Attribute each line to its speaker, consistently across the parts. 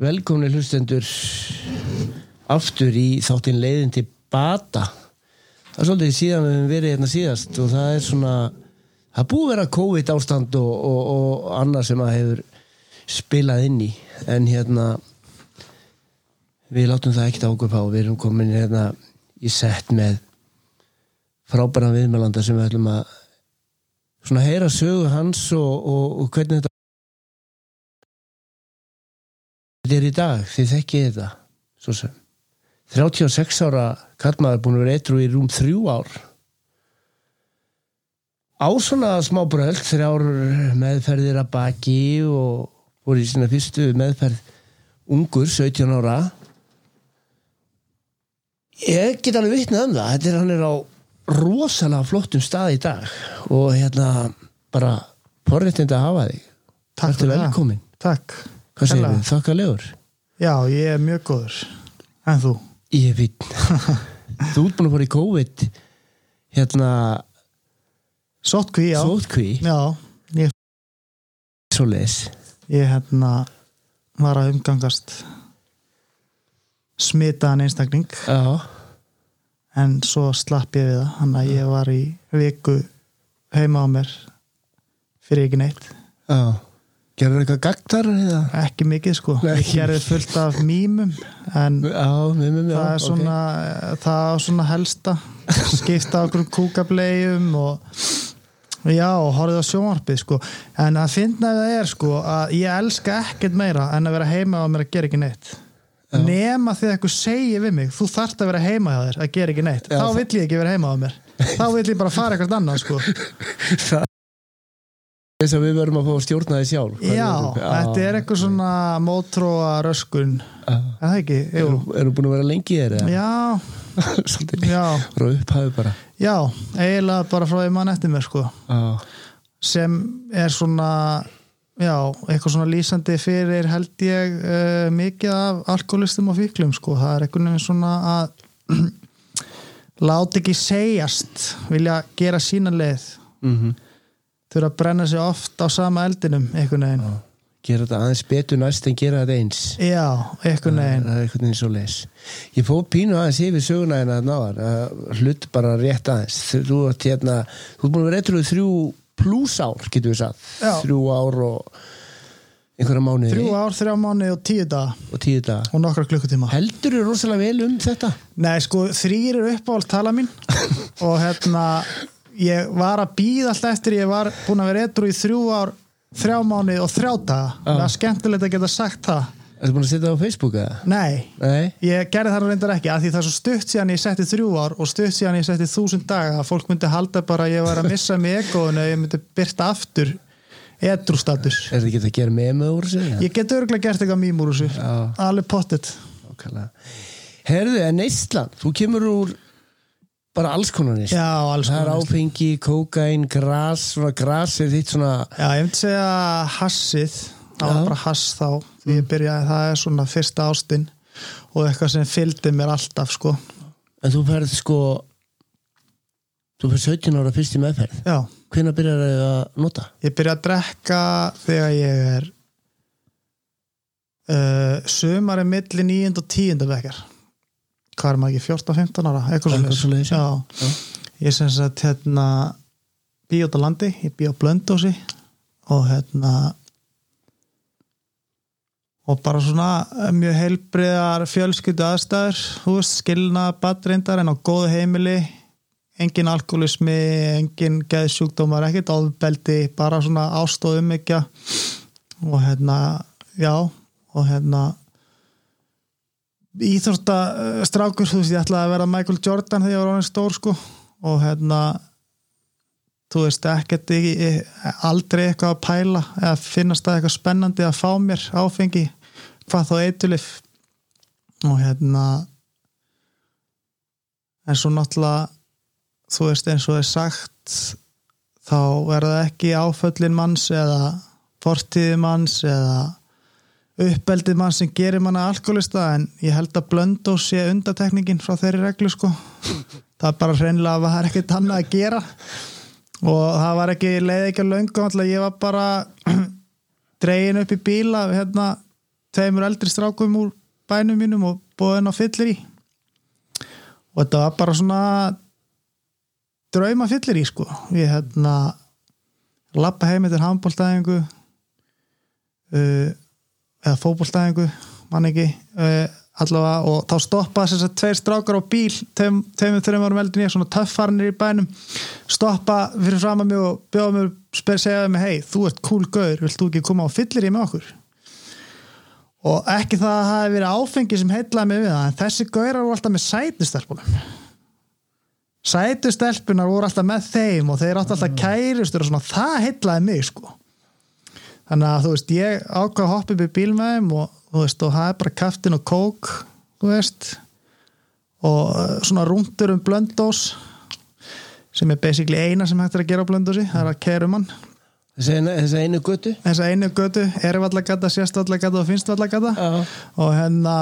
Speaker 1: Velkomni hlustendur aftur í þáttinn leiðin til bata. Það er svolítið síðan við höfum verið hérna síðast og það er svona, það búið vera COVID ástand og, og, og annað sem að hefur spilað inn í. En hérna, við látum það ekkert ákvöpa og við erum komin hérna í sett með frábæran viðmælanda sem við ætlum að svona heyra sögu hans og, og hvernig þetta þetta er í dag, þið þekkið þetta svo sem. 36 ára kallmaður búin að vera eitru í rúm þrjú ár. Á svona smá bröld þrjár meðferðir að baki og voru í sína fyrstu meðferð ungur, 17 ára. Ég get alveg vitnað um það þetta er hann er á rosalega flottum stað í dag og hérna bara porréttind að hafa þig.
Speaker 2: Takk fyrir
Speaker 1: velkomin.
Speaker 2: Takk.
Speaker 1: Hvað segir við? Þakkalegur
Speaker 2: Já, ég er mjög góður. En þú?
Speaker 1: Ég fín Þú ert búin að fara í COVID hérna
Speaker 2: Sótkví, já.
Speaker 1: sótkví
Speaker 2: Já, ég,
Speaker 1: svo leis
Speaker 2: ég hérna var að umgangast smitaðan einstakling
Speaker 1: Já,
Speaker 2: en svo slapp ég við það. Þannig að ég var í viku heima á mér fyrir ekki neitt.
Speaker 1: já Gerður eitthvað gagtar eða?
Speaker 2: Ekki mikið sko. Gerði fullt af mýmum en
Speaker 1: Já, með með
Speaker 2: það er svona, það er svona helsta. Skipta okkur kúkableium og já, og horfið á sjónvarpið sko, en að finna það er sko að ég elska ekkert meira en að vera heima og mér að gera ekki neitt.
Speaker 1: Já.
Speaker 2: nema að eitthvað segir við mig þú þarft að vera heima hjá þér að gera ekki neitt.
Speaker 1: Já,
Speaker 2: þá
Speaker 1: það-
Speaker 2: vill ég ekki vera heima á mér. Þá vill ég bara fara eitthvað annað sko
Speaker 1: Þess að við verðum að fá að stjórna því sjálf.
Speaker 2: Já, þetta er eitthvað svona mótróa röskun. Er það ekki?
Speaker 1: Erum búin að vera lengi þér?
Speaker 2: Já,
Speaker 1: Frá upphæðu bara
Speaker 2: já eiginlega bara frá því mann eftir mér sko. Sem er svona já, eitthvað svona lýsandi fyrir held ég uh, mikið af alkoholistum og fíklum sko, það er veginn svona að láta ekki segjast vilja gera sína leið.
Speaker 1: Mhm
Speaker 2: þurfa að brenna sig oft á sama eldinum einhvern veginn,
Speaker 1: Gera þetta aðeins betur næst en gera þetta eins.
Speaker 2: Já, einhvern veginn.
Speaker 1: Það er einhvern veginn svo leis Ég fóð pínu aðeins yfir söguna hérna náðar hlut bara rétt aðeins. Þú ert hérna, þú ert búin að vera eitthvað þrjú pluss ár, getur við sagt.
Speaker 2: Já.
Speaker 1: þrjú ár og einhverja mánuði.
Speaker 2: Þrjú ár, þrjá mánu og tíu daga.
Speaker 1: Og tíu daga.
Speaker 2: Og nokkra klukkutíma.
Speaker 1: Heldur þú rosalega vel um þetta?
Speaker 2: Nei, sko, þrýr eru uppáhald tala mín. Og hérna ég var að býða alltaf eftir ég var búin að vera etru í þrjú ár þrjá mánu og þrjá daga það er skemmtilegt að geta sagt það
Speaker 1: Ertu búin að setja það á Facebook eða?
Speaker 2: Nei,
Speaker 1: Nei?
Speaker 2: ég gerði það reyndar ekki af því það er svo stutt síðan ég setti þrjú ár og stutt síðan ég setti þúsund daga að fólk myndi halda bara að ég var að missa mig og ég myndi byrta aftur etru status
Speaker 1: Er þetta ekki að gera með úr sig?
Speaker 2: Ég get örgulega gert eitthvað mým úr þessu alveg pottet.
Speaker 1: Herðu, en Ísland, þú kemur úr bara alls konar
Speaker 2: alls
Speaker 1: Það er áfengi, kókain, gras, svona gras er þitt svona
Speaker 2: Já, ég myndi segja hassið það var bara hass þá því ég byrjaði, það er svona fyrsta ástinn og eitthvað sem fylgdi mér alltaf sko.
Speaker 1: En þú ferð sko Þú ferð 17 ára fyrst í meðferð
Speaker 2: Já,
Speaker 1: Hvenær byrjar þau að nota?
Speaker 2: ég byrjaði að drekka þegar ég er uh, sumari milli 9. og 10. bekkar hvað er maður ekki, 14-15 ára eitthvað.
Speaker 1: Já.
Speaker 2: ég sem sagt hérna bí út á landi, ég bí á blöndósi og hérna og bara svona mjög heilbriðar fjölskyldu aðstæður veist, skilna badreindar en á góðu heimili engin alkoholismi, engin geðsjúkdómar, ekkert ofbeldi bara svona ástóð umbyggja og hérna, já og hérna íþórtastrákur, þú veist, ég ætlaði að vera Michael Jordan þegar ég var orðin stór sko. Og hérna þú veist, ekkert aldrei eitthvað að pæla eða finnast það eitthvað spennandi að fá mér áfengi hvað þá eitulif og hérna en svo náttúrulega þú veist eins og er sagt þá er það ekki áföllin manns eða fortíði manns eða uppeldið mann sem gerir manna alkoholista en ég held að blöndó sé undatekningin frá þeirri reglu sko. Það er bara hreinlega að það er ekkert annað að gera. Og það var ekki leið ekki að löngu alltaf ég var bara dregin upp í bíla hérna tveimur eldri strákum úr bænum mínum og henn á fyllir í og þetta var bara svona drauma fyllir í sko. Ég hérna lappa heim eftir handbóltæðingu uh, eða fótbóltæðingu mann ekki uh, allavega og þá stoppa þess að tveir strákar á bíl tveimur, þreim árum eldin ég svona töffarnir í bænum stoppa fyrir fram að mig og bjóða mér spyr segja mig hei, þú ert cool gaur, vilt þú ekki koma á fyllir í með okkur? Og ekki það að það hefði verið áfengi sem heitlaði mig við það en þessi gaurar voru alltaf með sætustelpunum sætustelpunar voru alltaf með þeim og þeir áttu alltaf kæristur og svona það heitlaði mig sko þannig að þú veist ég ákvað að hoppa upp í bíl með þeim og þú veist og það er bara kaftin og kók þú veist og uh, svona rúndur um blöndós sem er basically eina sem hægt er að gera á blöndósi það er að kærum hann.
Speaker 1: Einu, þessi einu götu?
Speaker 2: Þessa einu götu, ervallagata, sérstallagata og finnstallagata
Speaker 1: Já.
Speaker 2: og hérna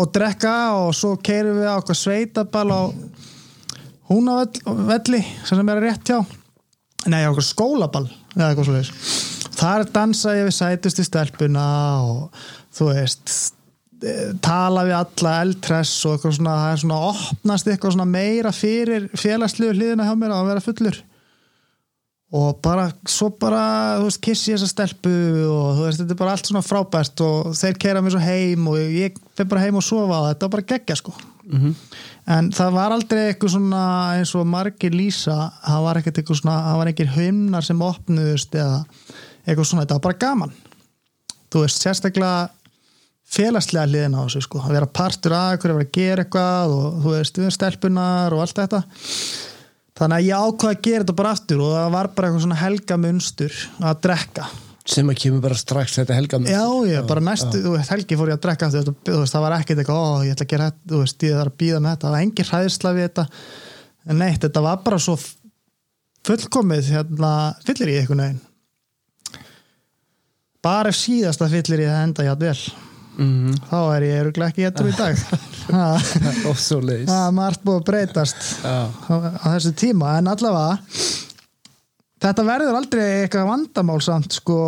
Speaker 2: og drekka og svo keirum við á okkur sveitabal á húnavelli sem er rétt hjá. Nei, okkur skólabal eða eitthvað veist þar dansa ég við sætustu stelpuna og þú veist tala við alla eldtress og eitthvað svona, það er svona opnast eitthvað svona meira fyrir félagslegu hliðina hjá mér að vera fullur. Og bara, svo bara þú veist, kissi þessa stelpu og þú veist, þetta er bara allt svona frábært og þeir keira mér svo heim og ég fyrir bara heim og sofa og þetta var bara geggja sko.
Speaker 1: Mhm.
Speaker 2: en það var aldrei eitthvað svona eins og margir lýsa það var ekkert eitthvað svona, það var ekkert himnar sem opnuðust eða eitthvað svona, þetta var bara gaman. Þú veist, sérstaklega félagslega hliðin á þessu sko, að vera partur að vera að gera eitthvað og þú veist, við stelpunar og allt þetta. Þannig að ég ákvaði að gera þetta bara aftur og það var bara eitthvað svona helga munstur að drekka.
Speaker 1: Sem að kemur bara strax þetta helga með
Speaker 2: já, ég bara næstu, þú veist, helgi fór ég að drekka aftur þú veist, það var ekkert eitthvað, ó, ég ætla að gera þetta þú veist, ég þarf að býða með þetta, það var engin hræðsla við þetta, en neitt, þetta var bara svo fullkomið hérna, fyllir í einhvern veginn bara ef síðasta fyllir í það enda játt vel.
Speaker 1: Mm
Speaker 2: þá er ég öruglega ekki getur í dag. Það er margt búið að breytast á, á þessu tíma. En allavega þetta verður aldrei eitthvað vandamál samt sko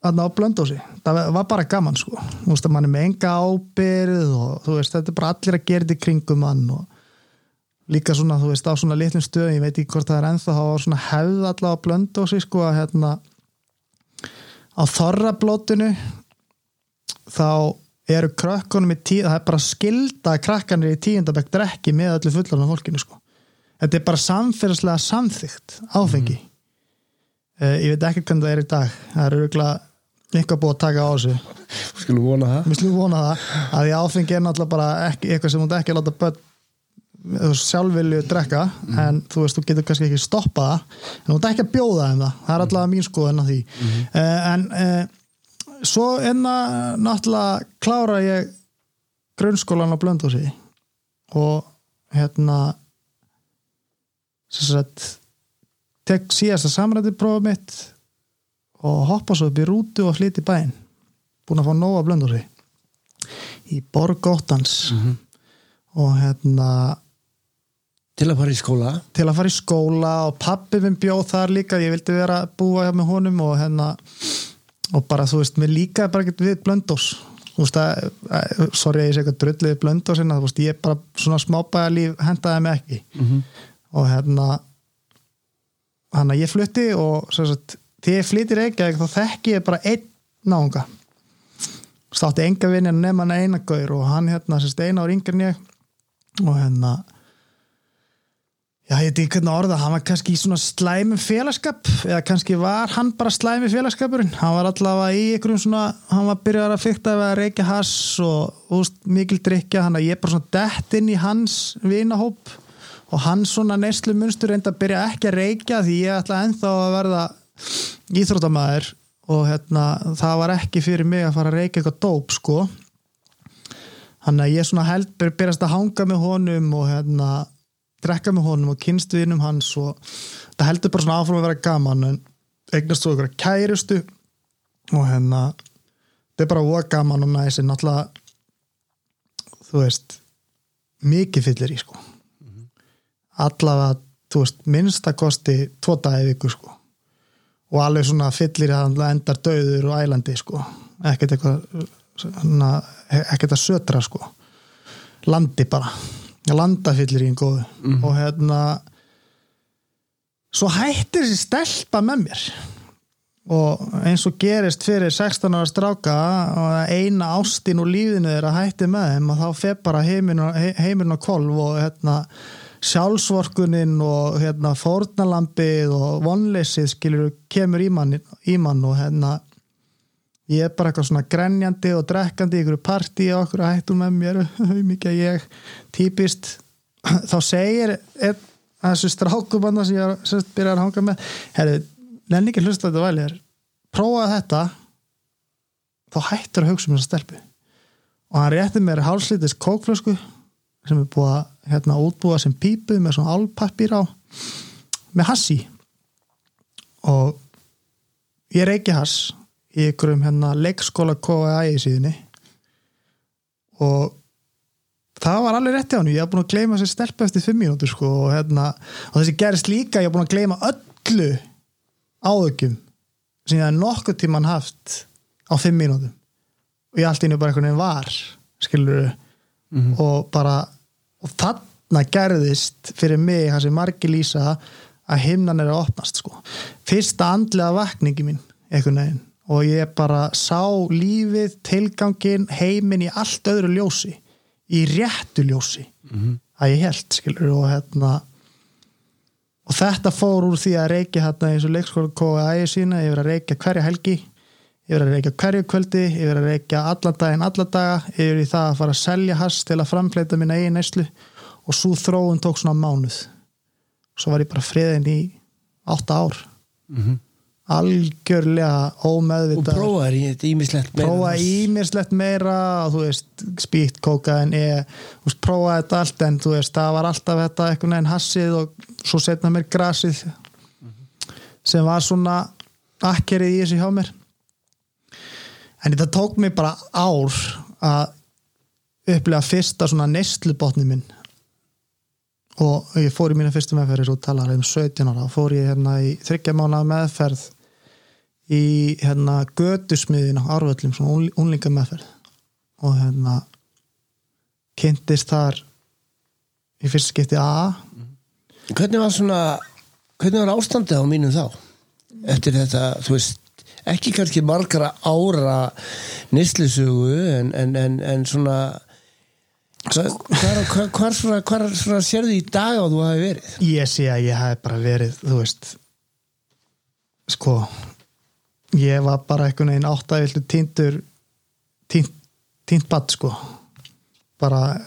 Speaker 2: þarna á blöndósi, það var bara gaman sko, þú veist að mann er með enga ábyrð og þú veist, þetta er bara allir að gera þetta kringum mann og líka svona, þú veist, á svona litlum stöðum ég veit ekki hvort það er ennþá, það var svona hefð allavega á blöndósi sko að hérna á þorrablótinu þá eru krökkunum í tíð, það er bara skilda að krakkanir í tíundabæk drekki með öllu fullarna fólkinu sko. Þetta er bara samfélagslega samþygt áfengi. Mm. ég veit ekki hvernig það er í dag. Það er örgulega eitthvað búið að taka á þessu.
Speaker 1: Skulum vona það.
Speaker 2: Við vona það að því áfengi er náttúrulega bara ekki, eitthvað sem þú ekki láta börn sjálfvilju drekka en þú veist, þú getur kannski ekki stoppa það en þú ert ekki að bjóða þeim það. Það er allavega mín skoðun á því. Uh, en uh, svo enna náttúrulega klára ég grunnskólan á Blöndósi og hérna sem sagt tek síðasta samrætti prófa mitt og hoppa svo upp í rútu og flyt í bæinn. Búin að fá nóga Blöndósi í Borg Óttans. Og hérna
Speaker 1: til að fara í skóla?
Speaker 2: Til að fara í skóla og pappi minn bjóð þar líka, ég vildi vera að búa hjá með honum og hérna og bara þú veist, mér líkaði bara ekkert við blöndós þú veist að, að sorry að ég sé eitthvað drullið við blöndós en þú veist, ég bara svona smábæða líf hendaði mig ekki.
Speaker 1: Mhm.
Speaker 2: og hérna hann að ég flutti og sagt, þegar ég flytti Reykjavík þá þekki ég bara einn náunga. Státti enga vinni nema hann eina gaur og hann hérna, sagt, eina en ég. Og hérna já, ég veit ekki hvernig orða hann var kannski í svona slæmum félagskap eða kannski var hann bara slæmi félagskapurinn. Hann var allavega í einhverjum svona hann var byrjar að fykta við að reykja hass og úst, mikil drikja hann að ég bara svona dett inn í hans vinahóp og hann svona neyslu munstur reynda að byrja ekki að reykja því ég ætla ennþá að verða íþróttamæður og hérna, það var ekki fyrir mig að fara að reykja eitthvað dóp sko. Hann að ég svona held byr, byrjast að hanga með honum og hérna drekka með honum og kynst vinum hans og það heldur bara svona áfram að vera gaman en eignast svo ykkur kærustu og hérna þetta er bara voða gaman og næs en náttúrulega þú veist mikið fyllir í sko. Allavega, þú veist, minnstakosti tvo dagi í viku sko. Og alveg svona fyllir að endar döður og ælandi sko. Ekkert eitthvað ekkert að sötra sko. Landi bara landafyllir í einn góðu og hérna svo hættir þessi stelpa með mér. Og eins og gerist fyrir 16 ára stráka og eina ástin úr lífinu að hætti með þeim og þá fer bara heiminn og kolv og hérna sjálfsvorkunin og hérna fórnalampið og vonleysið skilur kemur í mann, í mann og hérna ég er bara eitthvað svona grenjandi og drekkandi einhverju partí og okkur að hættu með mér mikið að ég típist. Þá segir einn þessu strákubanna sem ég sérst byrjar að hanga með herru, nenni ekki hlusta þetta væli prófa þetta. Þá hættur að hugsa um þessa stelpu. Og hann rétti mér hálslitis kókflösku sem er búið að hérna útbúa sem pípu með svona álpappir á með hassi. Og ég reiki hass í ykkurum hérna leikskóla KAI síðunni. Og það var alveg rétti á hann ég haf búin að gleyma sér stelpa eftir fimm mínútur sko, og, hérna, og þessi gerist líka ég haf búin að gleyma öllu áðugum sem ég haf nokkuð tíman haft á fimm mínútum. Og ég allt innu bara einhvern veginn var skilur mm -hmm. og bara og þarna gerðist fyrir mig sem margi lýsa að himnan er að opnast sko. fyrsta andlega vakningi mín einhvern veginn og ég bara sá lífið, tilgangin heiminn í allt öðru ljósi í réttu ljósi mm -hmm. að ég held skilur og hérna og þetta fór úr því að reykja hérna eins og leikskóla kóða ægir sína yfir að reykja hverja helgi yfir að reykja hverju kvöldi yfir að reykja allan daginn, allan daga yfir í það að fara að selja hass til að framfleita mín eigin neyslu og svo þróun tók svona mánuð svo var ég bara friðin í átta ár mm -hmm. Algjörlega ómeðvitað.
Speaker 1: Og prófaði í ímislegt meira
Speaker 2: prófaði ímislegt meira veist spýtt, kókaðin, prófaði þetta allt en veist það var alltaf þetta eitthvað nefn hassið og svo setna mér grasið mm -hmm. sem var svona akkerið í þessu hjá mér. En þetta tók mér bara ár að upplega fyrsta svona nestlubotni minn. Og ég fór í mína fyrstu meðferð og talaði um 17 ára. Og fór ég hérna í þryggja mánu meðferð í hérna gödusmiðin á Arvöllum, svona unlinga meðferð og hérna kynntist þar í fyrst skipti A
Speaker 1: Hvernig var svona hvernig var ástandið á mínum þá eftir þetta, þú veist ekki kannski margara ára nýslisugu en, en, en, en svona hvar, svona, svona sérðu í dag á þú hafi verið?
Speaker 2: Ég sé að ég hafi bara verið þú veist sko ég var bara einhvern veginn áttæðildu týndur týnt, týnt badd sko. Bara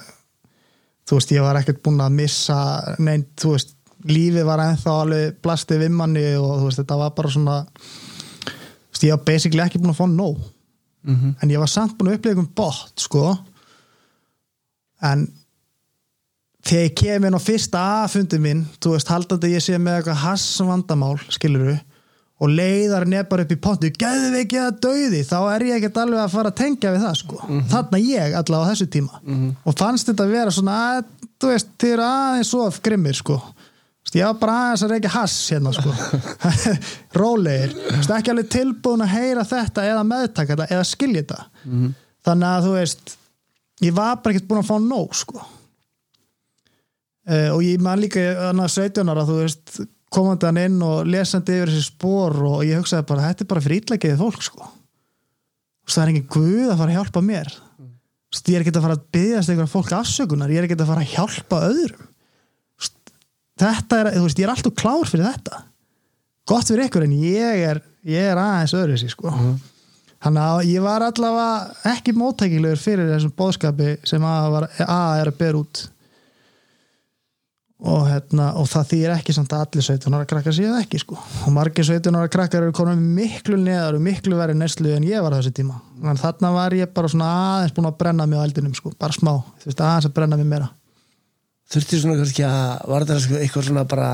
Speaker 2: þú veist ég var ekkert búin að missa neint, þú veist lífið var ennþá alveg blastið vimmanni og þú veist þetta var bara svona þú veist ég var basically ekki búin að fá nóg. Mm -hmm. en ég var samt búin að upplega um bótt sko. En þegar ég kem inn á fyrsta aðfundi minn þú veist haldandi ég sé með eitthvað hass vandamál skiluru og leiðar nefnar upp í pontu. Gæðu við ekki að dauði, þá er ég ekkert alveg að fara að tengja við það sko. Mm -hmm. þannig að ég allavega á þessu tíma. Mm -hmm. og fannst þetta að vera svona að, þú veist, þið eru aðeins svo grimmir sko. Ég var bara aðeins að reykja hass hérna sko. Rólegir, ekki alveg tilbúin að heyra þetta eða meðtaka þetta eða skilja þetta. Mm -hmm. þannig að þú veist ég var bara ekkert búin að fá nóg sko. Uh, og ég man líka annað 17 ára þú veist komandi hann inn og lesandi yfir þessi spór og ég hugsaði bara þetta er bara fyrir ítlækiðið fólk sko. Það er engin guð að fara að hjálpa mér. Mm. ég er ekki að fara að byggast einhverja fólk afsökunar, ég er ekki að fara að hjálpa öðrum. Þetta er, þú veist, ég er alltaf klár fyrir þetta. Gott fyrir ykkur en ég er ég er aðeins öðru þessi sko. Mm. þannig að ég var allavega ekki móttækilegur fyrir þessum bóðskapi sem að, var, að er að bera út og, hérna, og það þýr ekki samt að allir 17 ára krakkar séu ekki sko. Og margir 17 ára krakkar eru komin miklu neðar og miklu verið neslu en ég var þessi tíma. En þarna var ég bara svona aðeins búin að brenna mig á eldinum sko, bara smá, þú veist aðeins að brenna mig meira.
Speaker 1: Þurfti svona kannski að var þetta sko eitthvað svona bara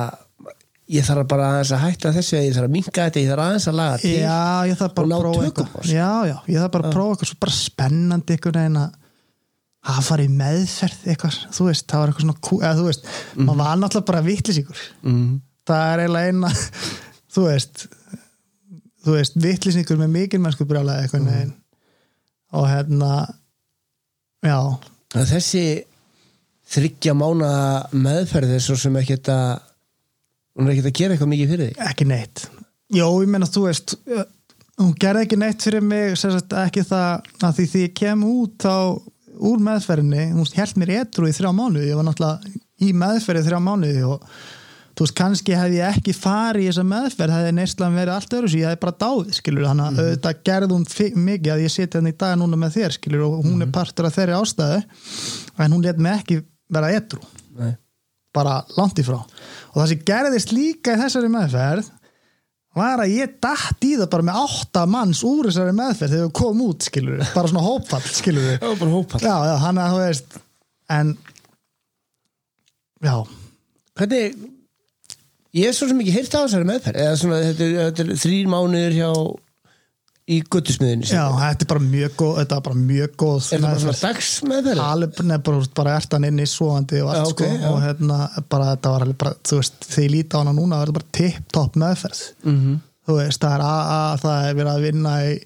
Speaker 1: ég þarf bara aðeins að hætta þessu ég þarf að minka þetta, ég þarf aðeins að laga
Speaker 2: bara að prófa eitthvað. Já, já, ég þarf bara að prófa eitthvað svo bara spennandi eitthvað en að fara í meðferð eitthvað þú veist, það var eitthvað svona eða, þú veist, mm -hmm. maður var náttúrulega bara vittlisíkur mm -hmm. það er eiginlega eina þú veist þú veist, vittlisíkur með mikil mennsku brjálega eitthvað mm -hmm. og hérna já,
Speaker 1: þessi þryggja mána meðferð er svo sem ekki að hún er ekki að gera eitthvað mikið fyrir þig
Speaker 2: ekki neitt Jó, ég meina þú veist uh, hún gerði ekki neitt fyrir mig sagt, ekki það að því því ég kem út þá úr meðferðinni hún held mér etru í þrjá mánuði ég var náttúrulega í meðferði þrjá mánuði og þú veist, kannski hefði ég ekki farið í þessa meðferð, hefði neistlan verið allt öðru ég hefði bara dáið, skilur þannig að auðvitað gerði hún mikið að ég sitja hann í dag núna með þér, skilur, og hún er partur af þeirri ástæðu, en hún let mig ekki vera etru
Speaker 1: Nei.
Speaker 2: bara langt í frá. Og það sem gerðist líka í þessari meðferð var að ég datt í það bara með átta manns úr þessari meðferð þegar við komum út skilur bara svona hópfall skilur
Speaker 1: Já, bara hópall
Speaker 2: já, já, hann að þú veist en já,
Speaker 1: Hvernig ég er svo sem ekki heyrt á þessari meðferð eða svona þetta er, þetta er þrýr mánuður hjá í guttusmiðinu
Speaker 2: já, þetta er bara mjög góð þetta er bara mjög góð
Speaker 1: Er það bara svona dagsmeðferð?
Speaker 2: alveg bara, bara ertan inn í svoandi og allt
Speaker 1: Já, ok,
Speaker 2: sko
Speaker 1: já.
Speaker 2: og hérna bara þetta var bara, þú veist, þegar ég líti á hana núna það er bara tipp-topp meðferð
Speaker 1: Mm -hmm.
Speaker 2: þú veist, það er AA, það er verið að vinna í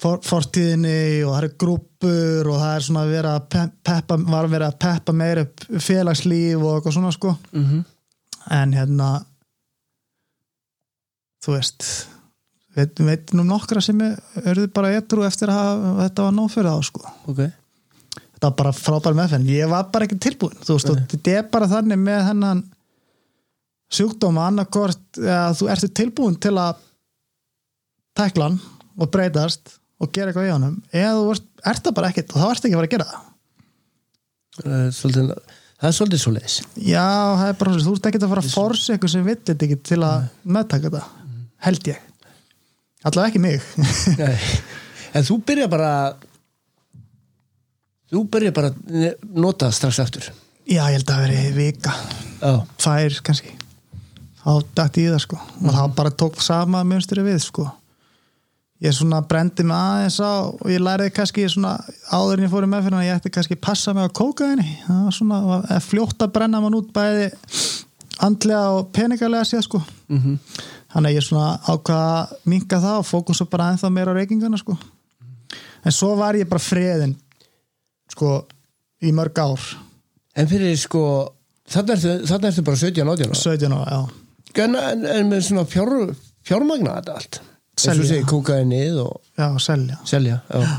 Speaker 2: for, fortíðinni og það eru grúpur og það er svona verið að pe- peppa, var verið að peppa meira félagslíf og eitthvað svona sko
Speaker 1: Mm
Speaker 2: en hérna þú veist veit, veit nú nokkra sem örðu bara etru eftir að þetta var nóg fyrir þá sko.
Speaker 1: Ok.
Speaker 2: Þetta var bara frábær meðferð. Ég var bara ekki tilbúin veist, þetta er bara þannig með hennan sjúkdóma annarkort að þú ertu tilbúin til að tækla hann og breytast og gera eitthvað í honum eða þú ert, ert það bara ekkert og þá ert ekki að fara að gera það.
Speaker 1: Það svolítið, það er svolítið svoleiðis.
Speaker 2: Já, það er bara þú ert ekki að fara að forsa eitthvað sem þetta ekki til að meðtaka þetta held ég allavega ekki mig.
Speaker 1: En þú byrja bara þú byrja bara nota það strax aftur.
Speaker 2: Já, ég held að það veri vika.
Speaker 1: Já,
Speaker 2: tvær kannski. Þá dætti ég það sko. Og þá bara tók sama mönstri við sko. Ég svona brendi mig aðeins á og ég læriði kannski svona áður en ég fór í meðferðina að ég ætti kannski passa mig á kókaðinni það var svona fljótt að brenna mann út bæði andlega og peningalega séð sko.
Speaker 1: Mm
Speaker 2: þannig að ég svona ákvaða að minka það og fókusa bara ennþá meira á reykingana sko. En svo var ég bara freðin sko í mörg ár.
Speaker 1: En fyrir sko þarna ertu, ertu bara 17 átján ára.
Speaker 2: 17 ára, já.
Speaker 1: En, en, en með svona fjár, fjármagna þetta allt? Eins og
Speaker 2: Selja.
Speaker 1: segir kókaðinnið og
Speaker 2: já, selja.
Speaker 1: Selja já.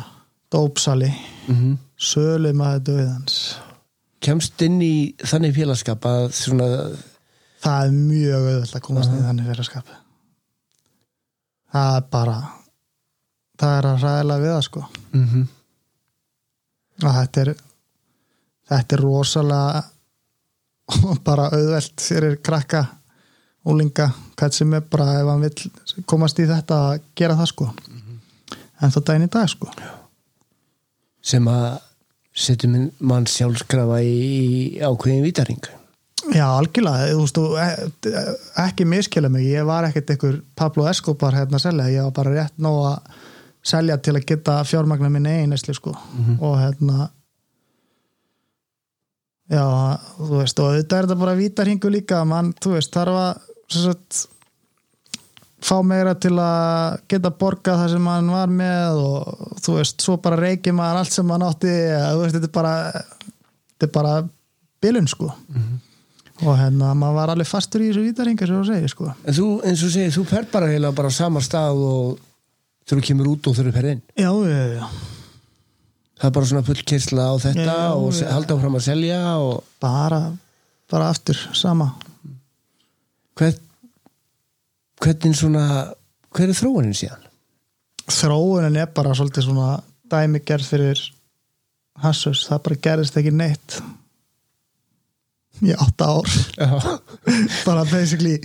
Speaker 2: dópsali.
Speaker 1: Mm
Speaker 2: sölu maður döðans
Speaker 1: kemst inn í þannig félagskap að svona
Speaker 2: það er mjög auðvöld að komast inn í þannig félagskap það er bara það er að ræðilega við það sko.
Speaker 1: Mm -hmm.
Speaker 2: að þetta er þetta er rosalega bara auðvelt fyrir krakka úlinga, hvað sem er bara ef hann vill komast í þetta að gera það sko. En það daginn í dag sko.
Speaker 1: Sem að setjum mann sjálfskrafa í, ákveðin vítaring
Speaker 2: Já, algjörlega, þú veist, þú, e- ekki miskjöla mig, ég var ekkert einhver Pablo Escobar hérna að selja, ég var bara rétt nóg að selja til að geta fjármagna minn eigin esli, sko. Og hérna já, þú veist, og þetta er þetta bara vítarhingu líka, mann, þú veist, þarf að sagt fá meira til að geta borga það sem mann var með og þú veist, svo bara reykir maður allt sem mann átti, þú veist, þetta er bara þetta er bara bilun, sko og hérna, maður var alveg fastur í þessu vítarhinga sem þú segir, sko.
Speaker 1: En þú, eins og segir, þú fer bara heila bara á sama stað og þú kemur út og þurfið ferðin
Speaker 2: Já, já, já,
Speaker 1: það er bara svona full kyrsla á þetta
Speaker 2: Já,
Speaker 1: og
Speaker 2: já.
Speaker 1: halda áfram að selja og
Speaker 2: bara bara aftur, sama.
Speaker 1: Hvern, hvernig svona hver er þróunin síðan?
Speaker 2: þróunin er bara svolítið svona dæmi gerð fyrir Hassus, það bara gerðist ekki neitt í átta ár.
Speaker 1: Já,
Speaker 2: bara basically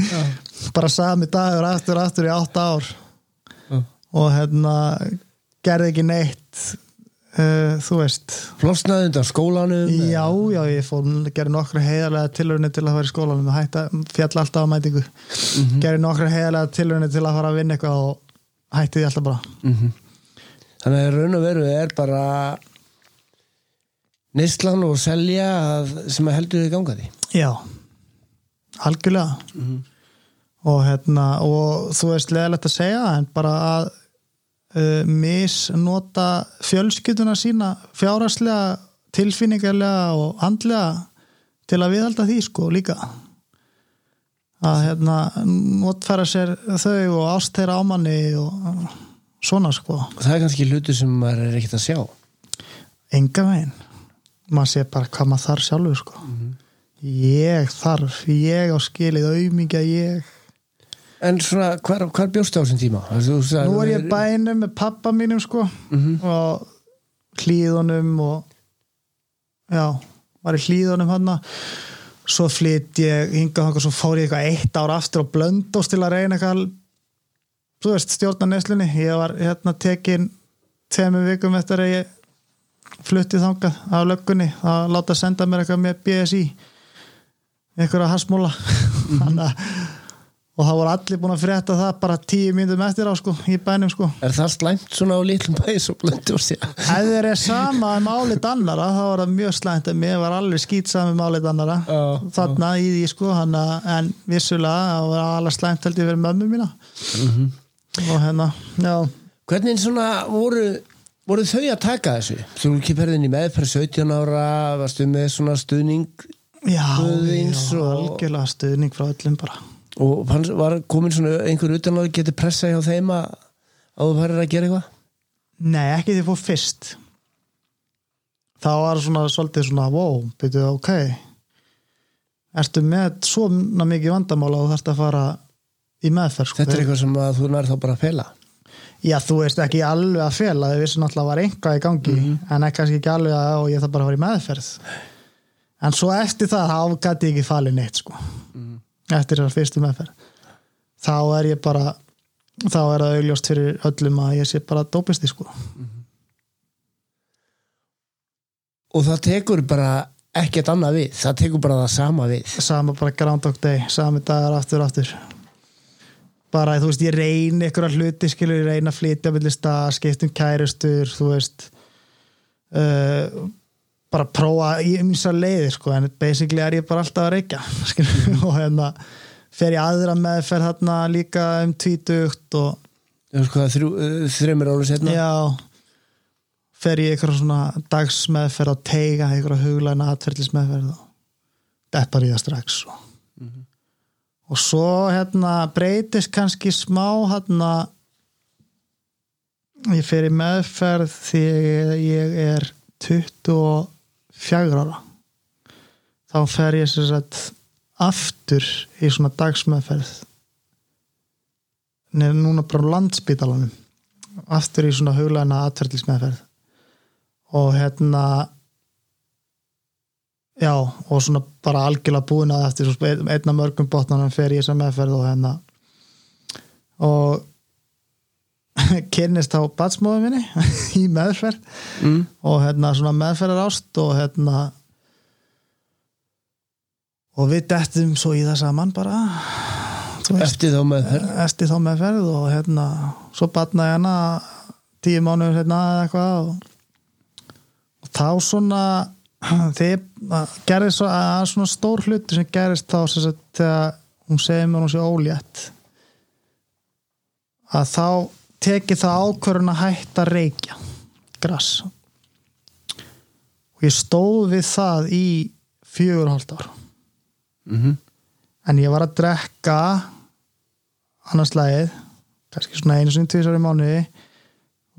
Speaker 2: bara sami dagur aftur aftur í átta ár.
Speaker 1: Já.
Speaker 2: og hérna gerði ekki neitt uh, þú veist.
Speaker 1: Flosnaði undan skólanum
Speaker 2: já, já, ég fór gerði nokkra heiðarlega tilhörni til að fara í skólanum hætta, fjall alltaf á mætingu. Gerði nokkra heiðarlega tilhörni til að fara að vinna eitthvað og hætti því alltaf bara.
Speaker 1: Mhm. þannig að raun og veru er bara neyslan og selja að, sem að heldur þið ganga því?
Speaker 2: Já, algjörlega. Og hérna og þú veist leðilegt að segja en bara að uh, misnota fjölskylduna sína fjárhagslega, tilfinningarlega og andlega til að viðhalda því sko líka. Að hérna notfæra sér þau og ást þeirra ámanni og svona sko.
Speaker 1: Það er kannski hluti sem maður er ekkert að sjá?
Speaker 2: Enga veginn maður sé bara hvað maður þarf sjálfur sko ég þarf, ég á skilið auðmingja ég
Speaker 1: en svona, hvar, hvar bjóstu á þessum tíma? Þú,
Speaker 2: nú er ég bænum með pappa mínum sko
Speaker 1: Mhm.
Speaker 2: og hlýðunum og já, var í hlýðunum hann svo flytt ég hingað þangað svo fór ég eitthvað eitt ár aftur og blöndóst til að reyna eitthvað þú veist, stjórna neslunni ég var hérna tekin tveimur vikum eftir að ég flutti þangað af löggunni að láta senda mér eitthvað með BSI einhverja hasmúla mm og það voru allir búin að frétta það bara tíu myndum eftir á sko, í bænum sko.
Speaker 1: Er það slæmt svona á litlum bæs og blöndu og sér
Speaker 2: þeir er sama um álit annara þá var það mjög slæmt en mér var alveg skýt sama um álit annara
Speaker 1: Já,
Speaker 2: þarna í því sko hana, en vissulega það var alveg slæmt held ég fyrir mömmu mína. Og hérna já,
Speaker 1: hvernig svona voru voru þau að taka þessu? Þú ekki ferðin í meðferð 17 ára varstu með svona stuðning
Speaker 2: já,
Speaker 1: Guðvins
Speaker 2: já
Speaker 1: og-
Speaker 2: algjörlega stuðning frá öllum bara
Speaker 1: og fann, var komin svona einhver utan að geti pressa hjá þeim að að þú færir að gera eitthvað?
Speaker 2: Nei, ekki því að fór fyrst þá var svona svolítið svona wow, byrjuðu ok ertu með svona mikið vandamála og þarfst að fara í meðferð sko.
Speaker 1: Þetta er eitthvað sem að þú nær þá bara að fela
Speaker 2: Já, þú veist ekki alveg að fela þau vissi náttúrulega var einhvað í gangi en ekki kannski ekki alveg að og ég þarf bara að fara í meðferð. En svo eftir það þá gæti ég ekki falið neitt sko. eftir þessar fyrstu meðferð. Þá er ég bara þá er það augljóst fyrir öllum að ég sé bara dópisti sko.
Speaker 1: og það tekur bara ekkert annað við það tekur bara það sama við.
Speaker 2: Sama bara Groundhog Day, sami dagar aftur aftur bara þú veist ég reyni einhverja hluti skilur, ég reyna að flytja millir stað, skiptum kærustur þú veist uh, bara prófa í mjög leiðir sko, en basically er ég bara alltaf að reykja skilur, og hérna fer ég aðra meðferð þarna líka um tvítugt og
Speaker 1: Þú veist hvað, þrjú, uh, þreymur ára setna
Speaker 2: já. Fer ég eitthvað svona dagsmeðferð á teiga, eitthvað huglæna atverðlismeðferð og deppar ég það strax og, og svo hérna breytist kannski smá hérna ég fer í meðferð því ég er 24 ára. Þá fer ég sér sagt aftur í svona dagsmeðferð. Nefnir núna bara á landspítalanum. Aftur í svona huglæna atverðlismeðferð og hérna já og svona bara algjörlega búin að eftir svo einna mörgum botnanum fer ég sem meðferð og hérna. Og kynnist á batsmóðu minni í meðferð.
Speaker 1: Mm.
Speaker 2: og hérna svona meðferðar ást og hérna og við dettum svo í það saman bara. Veist
Speaker 1: eftir þá með þær
Speaker 2: eftir þá meðferð og hérna svo batnaði hana tíu mánuður hérna eða eitthvað og, og þá svona þegar gerðist svo, að svona stór hluti sem gerist þá sem sagt, þegar hún segir mér hún sé ólétt að þá tekið það ákvörðun að hætta reykja gras. Og ég stóð við það í fjögur og hálft ár.
Speaker 1: Mm
Speaker 2: en ég var að drekka annars lagið kannski svona einu sinni tvisar í mánuði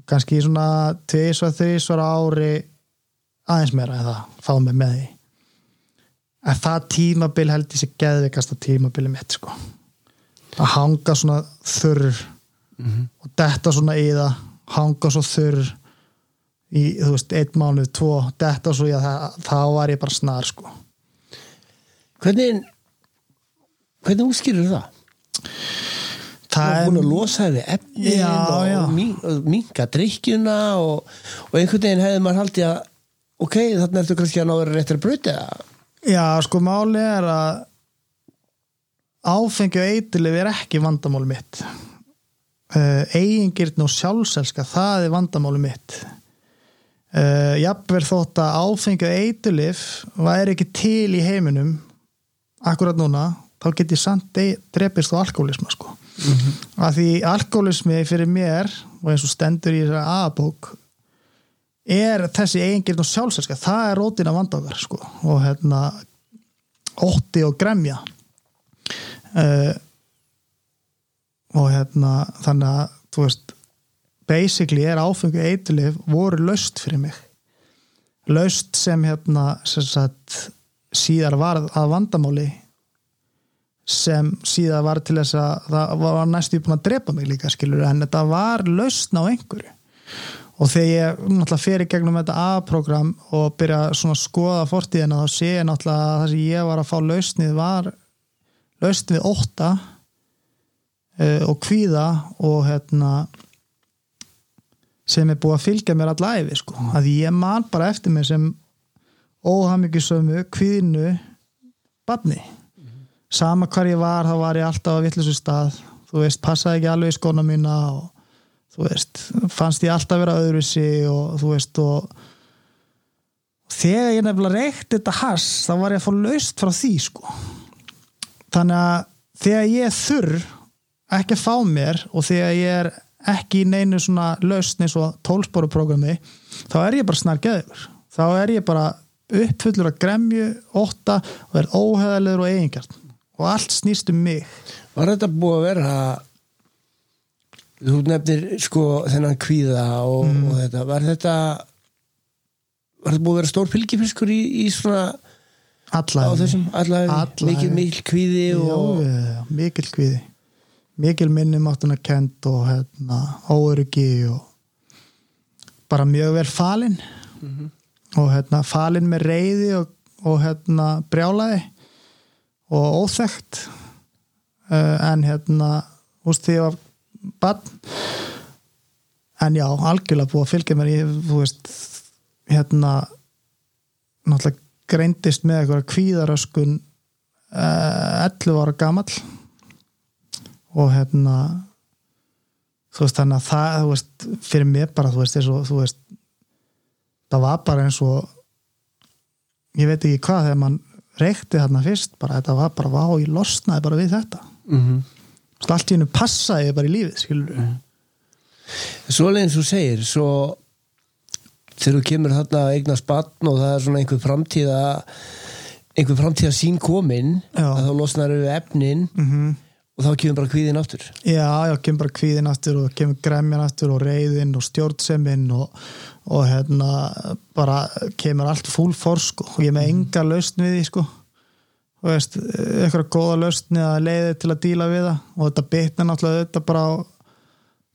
Speaker 2: kannski svona tvisar þrísvar á ári aðeins meira en það fá mig með því en það tímabil held ég sé geðveikasta tímabili mitt sko. Að hanga svona þurr og detta svona í það hanga svo þurr í, þú veist, einn mánuð, tvo detta svo í það, þá var ég bara snar sko.
Speaker 1: Hvernig hvernig útskýrur það? Það er búin að losa þig við efnin
Speaker 2: Já,
Speaker 1: og, minka drikkjuna og, og einhvern veginn hefði maður haldið að ok, þannig ertu kannski að ná að vera réttir brauta það
Speaker 2: Já, sko máli er að áfengi og eitilif er ekki vandamáli mitt. Uh, eigingirn og sjálfselska það er vandamáli mitt. Uh, jafnver þótt að áfengi og eitilif væri ekki til í heiminum akkurat núna þá get ég samt drepist á alkoholisma sko. Að því alkoholismi fyrir mér og eins og stendur í aðabók er þessi eigingirn og sjálfsælska. Það er rótin af vandakar sko. og hérna ótti og gremja. Uh, og hérna þannig að þú veist basically er áfengu eiturlif voru löst fyrir mig. Löst sem hérna sem sagt, síðar var að vandamáli sem síðar var til þess að það var næstu búin að drepa mig líka skilur en þetta var löst á einhverju og þegar ég náttúrulega fer í gegnum þetta A-program og byrja svona að skoða fortíðina þá sé ég náttúrulega að það sem ég var að fá lausnið var lausnið ótta uh, og kvíða og hérna sem er búið að fylgja mér allæfi sko, að ég man bara eftir mig sem óhammingisömu kvíðinu badni sama hvar ég var þá var ég alltaf á vittlisu stað. Þú veist, passaði ekki alveg í skóna mína og þú veist, fannst ég alltaf vera öðruðsi og þú veist og þegar ég nefnilega reykti þetta hass, þá var ég að fá laust frá því sko. Þannig að þegar ég þurr ekki að fá mér og þegar ég er ekki í neinu svona lausn eins og tólsporuprógrami þá er ég bara snargeður þá er ég bara uppfullur að gremju, óta og er óheðalegur og eigingjart og allt snýst um mig.
Speaker 1: Var þetta búið að vera þú nefnir sko þennan kvíða og,
Speaker 2: Mm.
Speaker 1: og þetta, var þetta var þetta búið að vera stór fylgifiskur í, í svona
Speaker 2: alla
Speaker 1: á þessum, allavega,
Speaker 2: Alla
Speaker 1: mikil, mikil kvíði og
Speaker 2: Já, mikil kvíði. Mikil minnum áttuna kent og hérna, óöryggi og bara mjög vel falin og hérna, falin með reyði og, og hérna, brjálaði og óþekkt. Uh, en hérna úst því að barn. En já, algjörlega búið að fylgja mér. Ég, þú veist hérna náttúrulega greindist með eitthvað kvíðaröskun uh, 11 ára gamall. Og hérna þú veist þannig að það þú veist, fyrir mér bara þú veist, eins og, þú veist það var bara eins og ég veit ekki hvað þegar mann reykti þarna fyrst bara þetta var bara vá, ég losnaði bara við þetta.
Speaker 1: Mm -hmm.
Speaker 2: Veist, allt í hennu passaði bara í lífið skilur
Speaker 1: Mhm. Svo og þú segir svo þegar þú kemur þarna að eignast batn og það er svona einhver framtíða einhver framtíða sín komin
Speaker 2: Já.
Speaker 1: að þá losnar við efnin
Speaker 2: mm
Speaker 1: og þá kemur bara kvíðin aftur
Speaker 2: Já, já, kemur bara kvíðin aftur og kemur gremjan aftur og reyðin og stjórnsemin og, og hérna bara kemur allt full for sko og ég með enga lausn við því sko veist, eitthvað góða lausn eða leiði til að díla við það. Og þetta bitna náttúrulega þetta bara á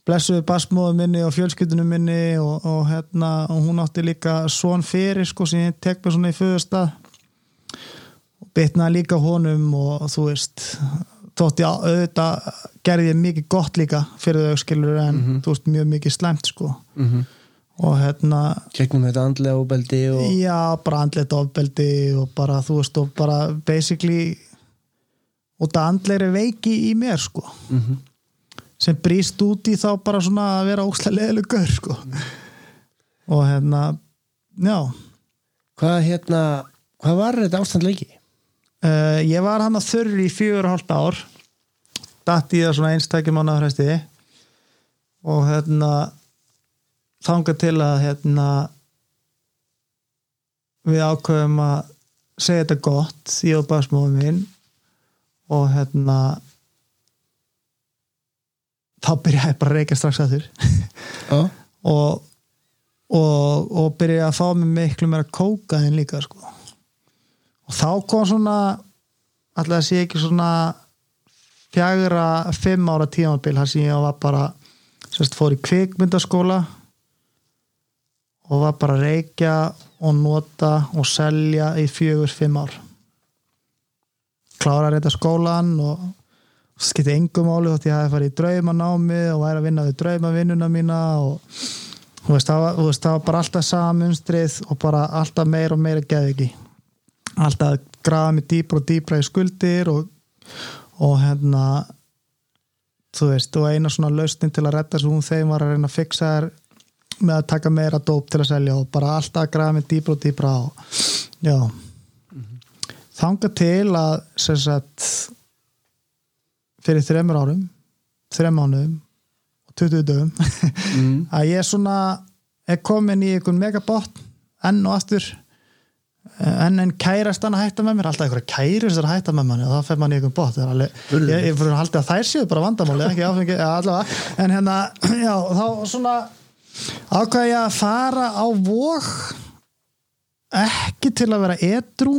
Speaker 2: blessuðu basmóðu minni og fjölskyldunum minni og, og hérna og hún átti líka svon fyrir sko sem ég tek mér svona í föðustad og bitnaði líka honum og þú veist þótt ég auðvitað gerði ég mikið gott líka fyrir þau skilur en þú veist mjög mikið slæmt sko.
Speaker 1: Mm -hmm.
Speaker 2: Og hérna
Speaker 1: Gegnum þetta andlega óbeldi og
Speaker 2: já bara andleitt ofbeldi og bara þú veist og bara basically og það andleiri veiki í mér sko.
Speaker 1: Mm -hmm.
Speaker 2: sem brýst út í þá bara svona að vera óslega leðilegur sko. Og hérna já.
Speaker 1: Hvað hérna hvað var þetta ástand leiki?
Speaker 2: Uh, ég var hann að þurri í fjögur og hálft ár. Datt í það svona einstækjum mánuðarhæsti og hérna þangað til að hérna við ákveðum að segja þetta gott ég og basmóðum minn og hérna þá byrjaði ég bara að reykja strax að þurr
Speaker 1: Já,
Speaker 2: og, og, og byrja að fá mig miklu meira kóka en líka sko. og þá kom svona alltaf að sé ekki svona fjagra, fimm ára tímabil þar sem ég var bara sérst, fór í kvikmyndaskóla og var bara að reykja og nota og selja í fjögur, fimm ár. Klára að reyta skólan og skipti engum máli þótt ég hafi farið í draumanámi og væri að vinna við draumavinnuna mína og þú veist, það var, bara alltaf samunstrið og bara alltaf meira og meira geði ekki. Alltaf að grafa mig dýpra og dýpra í skuldir og, og hérna þú veist, og eina svona lausnin til að redda svo hún þeim var að reyna að fixa þær með að taka meira dóp til að selja og bara alltaf að grafa mig dýpra og dýpra og já þanga til að sem sagt fyrir þreymur árum þrem mánuðum og 20 dögum
Speaker 1: mm.
Speaker 2: að ég svona er komin í einhvern megabott enn og aftur enn en kærast hann að hætta með mér alltaf einhverja kæris er að hætta með manni og þá fer mann í einhvern Það er alveg, ég, ég fyrir að halda að þær séu bara vandamáli ekki áfengi, allavega en hérna, já, þá svona ákvað ég að fara á vóg ekki til að vera edru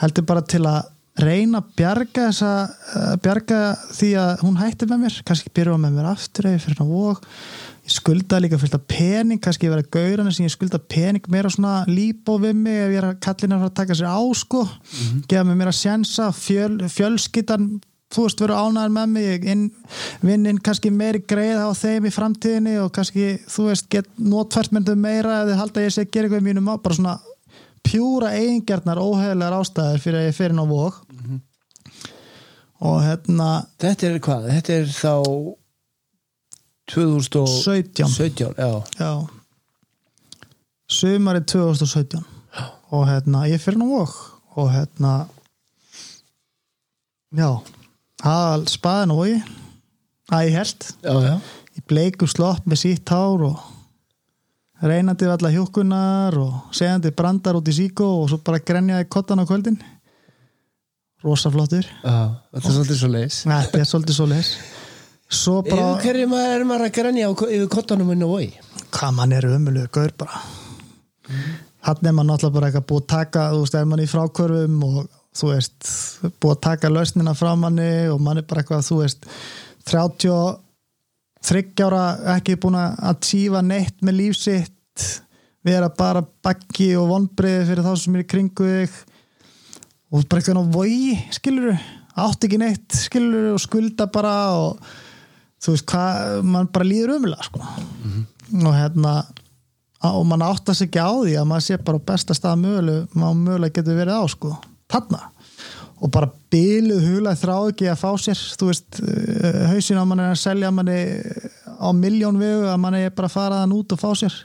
Speaker 2: heldur bara til að reyna að bjarga þessa uh, bjarga því að hún hætti með mér. Kannski byrja með mér aftur eða fyrir hann vóg ég skulda líka fullt af pening kannski ég verið að gaurana sem ég skulda pening meira svona líbó við mig ef ég er að kallina að taka sér á sko. Gefa mig meira sjensa fjöl, fjölskyttan þú veist verið ánæður með mig inn, vinnin kannski meiri greið á þeim í framtíðinni og kannski þú veist get notfært með þau meira eða halda ég sé að gera eitthvað í mínum á bara svona pjúra eigingjarnar óhegilegar ástæður fyrir að ég fyrir ná vók og hérna
Speaker 1: Þetta er hvað? Þetta er þá 2017
Speaker 2: 17
Speaker 1: já.
Speaker 2: já. Sumarið 2017 og hérna ég fyrir ná vók og hérna já aðal spaðin og vogi að ég held
Speaker 1: Já, já.
Speaker 2: í bleikum slopp með sítt hár og reynandi við alla hjúkunar og segjandi brandar út í síkó og svo bara grenjaði kottan á kvöldin rosa flottur
Speaker 1: já. Þetta er svolítið svo leis
Speaker 2: þetta er svolítið svo leis svo bara,
Speaker 1: Yfir hverju maður er maður að grenja á, yfir kottanum inn og vogi?
Speaker 2: hvað mann er umöluður gaur bara hann er maður náttúrulega bara eitthvað búið að taka þú veist, er mann í frákvörfum og þú veist, búið að taka lausnina frá manni og mann er bara eitthvað, þú veist 30 ára ekki búin að tífa neitt með lífsitt vera bara bakki og vonbreiði fyrir þá sem er í kringu þig og bara eitthvað á vogi skilur átt ekki neitt skilur og skulda bara og þú veist hvað, mann bara líður umlega sko. Og hérna og mann átt að sig ekki á því að maður sé bara á besta stað möguleg maður mögulega getur verið á sko þarna. Og bara byluð hula þrá ekki að fá sér þú veist, eh, hausin á mann er að selja manni á miljón vegu að manni er bara að fara þann út og fá sér.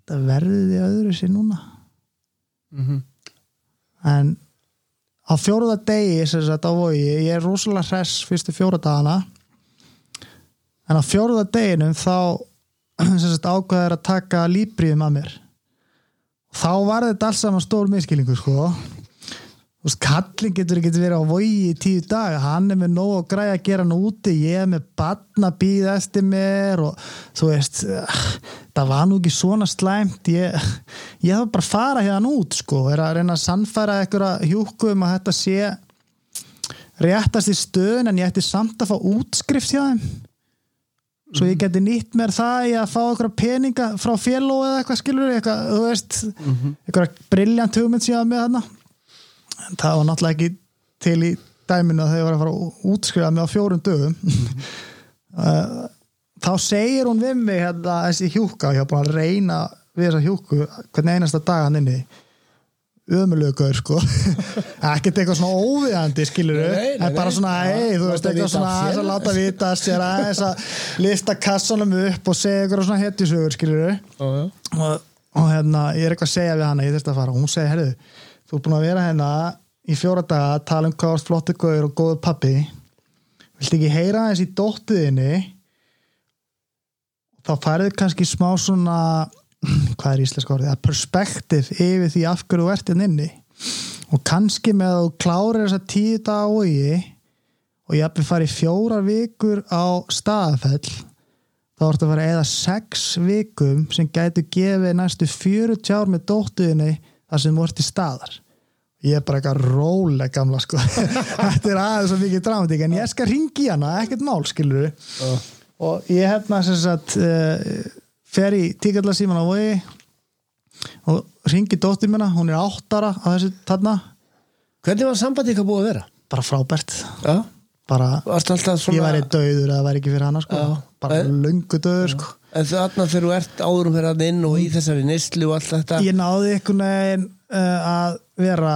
Speaker 2: Þetta verði öðru sér núna. En á fjóruða degi sem sagt á vogi, ég er rosalega hress fyrstu fjóra dagana. En á fjóruða deginum þá sem sagt ákveður að taka líbriðum að mér. Þá var þetta alls saman stór miskilningu sko Þú veist, kallin getur ekki verið á vogi í tíu dag, hann er með nóg að græja að gera hann úti, ég er með batna býða eftir mér og þú veist, það var nú ekki svona slæmt, ég, ég hef bara að fara hérna út sko, er að reyna að sannfæra eitthvað hjúku um að þetta sé réttast í stöðun en ég ætti samt að fá útskrift hjá þeim. Svo ég geti nýtt mér það í að fá eitthvað peninga frá féló eða eitthvað skilur eitthvað, þú veist eitthvað briljant hugmynd síðan með þarna en það var náttúrulega ekki til í dæminu að þau var að fara að útskrifa mig á fjórum dögum. Uh, þá segir hún við mig hérna, þessi hjúka, ég har búin að reyna við þessa hjúku, hvernig einasta dag hann inni. Ömulögur sko. Ekkert eitthvað svona óviðandi skilur en bara svona, hei, þú veist eitthvað svona að láta vita sér aðeins að lista kassanum upp og segja eitthvað svona hetjusögur skilur og, og hérna, ég er eitthvað að segja við hana ég þurfti að fara. Og hún segi, herru þú er búin að vera hérna í fjóra daga að tala um hvað varst flottu gauður og góðu pappi viltu ekki heyra þessi í dóttuðinni þá færðu kannski smá svona hvað er íslenska orðið, að perspektiv yfir því af hverju ert hérna inni. Og kannski með að þú klárir þessa tíu daga á vogi og ég hafði farið fjórar vikur á staðafell þá ertu að fara eða sex vikum sem gætu gefið næstu 40 ár með dóttuðinni þar sem þú ert í staðar ég er bara eitthvað róleg gamla sko þetta er aðeins svo mikið dramatík en ég skal ringi hana, ekkert mál skilur
Speaker 1: Já.
Speaker 2: og ég hérna sem sagt uh, fer í tíkallasíman á vogi og ringi dóttir minna, hún er áttara á þessu þarna,
Speaker 1: Hvernig var sambandi ykkar búið að vera?
Speaker 2: bara frábært
Speaker 1: Já.
Speaker 2: Bara,
Speaker 1: alltaf svona
Speaker 2: ég væri döður að það væri ekki fyrir hana sko, bara
Speaker 1: En-
Speaker 2: löngu döður sko.
Speaker 1: En þarna þegar þú ert áðurum fyrir að inn og í þessari neyslu og allt þetta
Speaker 2: ég náði einhvern veginn uh, að vera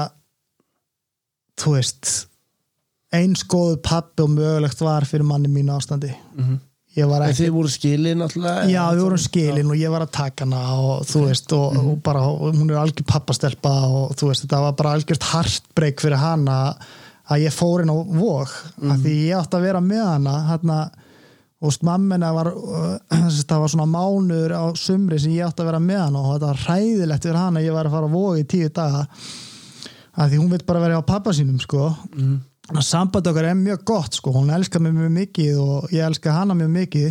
Speaker 2: þú veist eins góðu pappi og mögulegt var fyrir manni mínu ástandi.
Speaker 1: Mhm.
Speaker 2: ég var
Speaker 1: En
Speaker 2: ekki
Speaker 1: þið voru skilin náttúrulega
Speaker 2: já við vorum skilin og ég var að taka hana og þú veist og, og bara og hún er algjör pappastelpa og þú veist þetta var bara algjört hartbreyk fyrir hana að ég fór inn á vóg af því ég átti að vera með hana hérna og veist, mammina var það var svona mánuður á sumri sem ég átti að vera með hann og þetta var hræðilegt fyrir hann að ég var að fara að voga í tíu daga að því hún veit bara vera á pappa sínum sko.
Speaker 1: Mm.
Speaker 2: að samband okkar er mjög gott sko, hún elskar mig mjög mikið og ég elskar hana mjög mikið.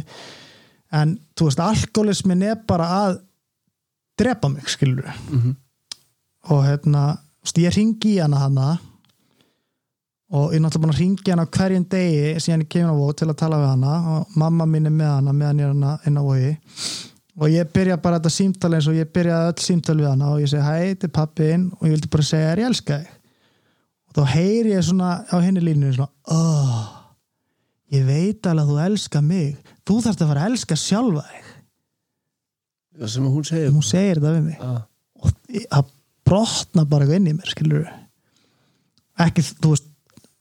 Speaker 2: En þú veist, alkoholismin er bara að drepa mig, skilur
Speaker 1: Mhm.
Speaker 2: og hérna, veist, ég ringi í hana hana og ég er náttúrulega búin að ringi hana á hverjum degi síðan ég kemur á vóð til að tala við hana. Og mamma mín er með hana meðan ég er hana inn á vóði og ég byrja bara þetta símtali eins og ég byrjaði öll símtali við hana. Og ég segi hæ, þetta er pappiðinn og ég vildi bara segja þér ég elska þig? Og þá heyri ég svona á henni línu svona, oh, ég veit alveg að þú elska mig. Þú þarfst að fara að elska sjálfa þig.
Speaker 1: Já, sem hún segir.
Speaker 2: Hún segir þetta við mig.
Speaker 1: Já.
Speaker 2: og það brotna bara inn í mér skilur ekki, þú veist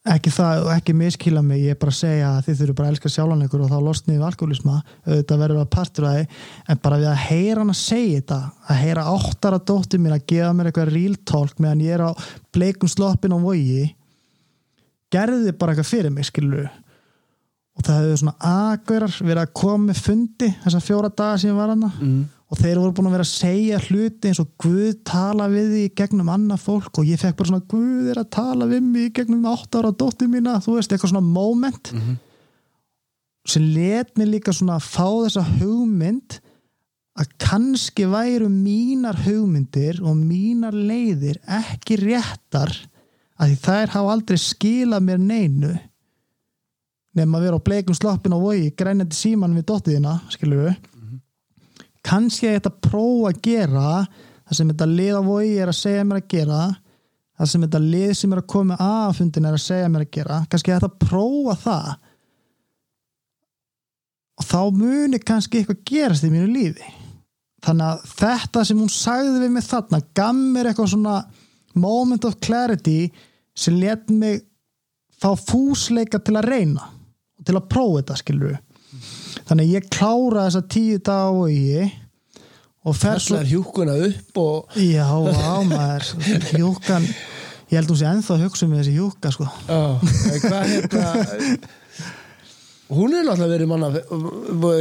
Speaker 2: ekki það, ekki miskila mig ég er bara að segja að þið þurfum bara að elska sjálfan ykkur og þá losnið við alkoholisma auðvitað verður að partur að þið en bara við að heyra hann að segja þetta að heyra áttara dóttir mín að gefa mér eitthvað real talk meðan ég er á bleikum sloppin á vogi gerði bara eitthvað fyrir mig skilur og það hefur svona aðgörar verið að koma með fundi þessar fjóra daga sem ég var hana
Speaker 1: Mm.
Speaker 2: Og þeir voru búin að vera að segja hluti eins og Guð tala við því gegnum annað fólk og ég fekk bara svona Guð er að tala við mig gegnum átt ára dóttir mína, þú veist, eitthvað svona moment
Speaker 1: Mhm.
Speaker 2: sem let mig líka svona að fá þessa hugmynd að kannski væru mínar hugmyndir og mínar leiðir ekki réttar að því þær hafa aldrei skilað mér neinu nema að vera á bleikum sloppin á vogi grænjandi síman við dóttiðina skilur við kannski að þetta prófa að gera það sem þetta lið á vogi er að segja mér að gera það sem þetta lið sem er að koma að fundin er að segja mér að gera kannski að þetta prófa það. Og þá muni kannski eitthvað gerast í mínu lífi. Þannig að þetta sem hún sagði við mig þarna gaf mér eitthvað svona moment of clarity sem let mig fá fúsleika til að reyna og til að prófa þetta skilur þannig að ég klára þessa tíu dag og fer svo
Speaker 1: Þessar hjúkuna upp og
Speaker 2: já, á maður. Hjúkan, ég held hún sé ennþá að hugsa um þessi hjúka sko.
Speaker 1: En hvað hérna hún er náttúrulega verið manna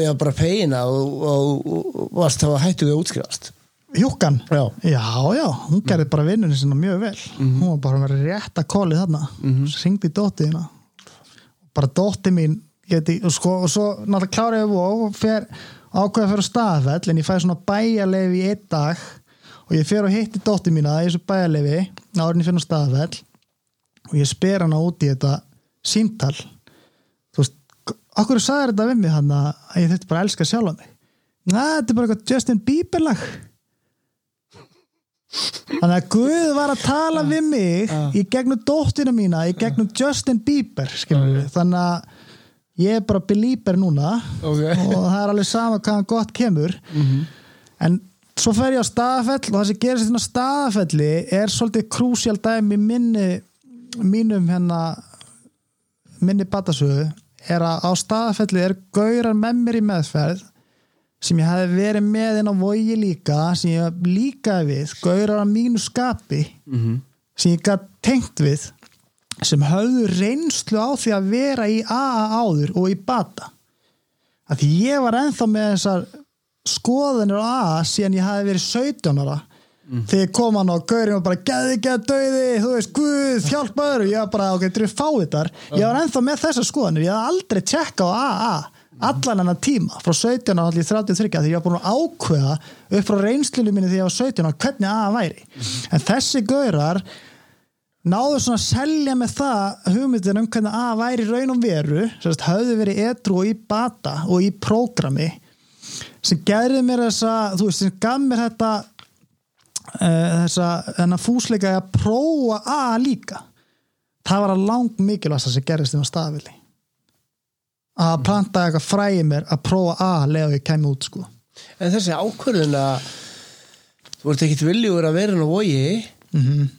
Speaker 1: já, bara feina og, og, og þá að hættu við að útskrifast.
Speaker 2: Hjúkan,
Speaker 1: Já,
Speaker 2: já, já, hún gerði bara vinnunni sinna mjög vel. Hún var bara með rétt að kóli þarna.
Speaker 1: Mhm.
Speaker 2: ringdi dóttiðina bara dótti mín geti, og, sko, og svo náttúrulega klára ég og fer ákveða að fyrir staðfell en ég fæ svona bæjarlefi í einn dag og ég fer og hitti dótti mína í þessu bæjarlefi árin ég fyrir staðfell og ég spyr hana út í þetta símtal þú veist, okkur sagði þetta við mig hann að ég þurfti bara að elska sjálfa mig Næ, þetta er bara eitthvað Justin Bieber lag Þannig að Guð var að tala við mig
Speaker 1: Já.
Speaker 2: í gegnum dóttina mína, í gegnum Justin Bieber, skilur við. Þannig að ég er bara belieber núna
Speaker 1: ok
Speaker 2: og það er alveg sama hvaðan gott kemur. En svo fer ég á staðafell og það sem gerist þetta staðafelli er svolítið krúsjál dæmi minni, mínum hérna, minni batasögu er að á staðafelli er gaurar með mér í meðferð sem ég hefði verið með inn á vogi líka sem ég líkaði við gaurar að mínu skapi
Speaker 1: Mhm.
Speaker 2: sem ég gætt tengt við sem höfðu reynslu á því að vera í AA áður og í bata. Að því ég var ennþá með þessar skoðanir á AA síðan ég hafi verið 17 ára. Þegar kom hann og gaurinn var bara geði ekki að döiði, þú veist, guð, hjálpaður. Og ég var bara, ok, þetta eru fávitar. Ég var ennþá með þessar skoðanir, ég hafði aldrei tjekka á AA allan hennar tíma frá 17 ára allir 33 því ég var búin að ákveða upp frá reynslunum minni þegar ég var 17 ára hvernig AA væri. En þessi gaurar náðu svona að selja með það hugmyndin um hvernig AA væri raun og veru sérst, höfðu verið edru og í bata og í prógrami sem gerði mér þessa þú veist, sem gaf mér þetta uh, þessa þennan fúsleika að prófa AA líka. Það var að langt mikilvægast sem gerðist þeim að staðvili að planta eitthvað fræði mér að prófa AA leða ég kemur út sko.
Speaker 1: En þessi ákvörðun að þú ert ekkit viljugur að vera á vogi
Speaker 2: mm -hmm.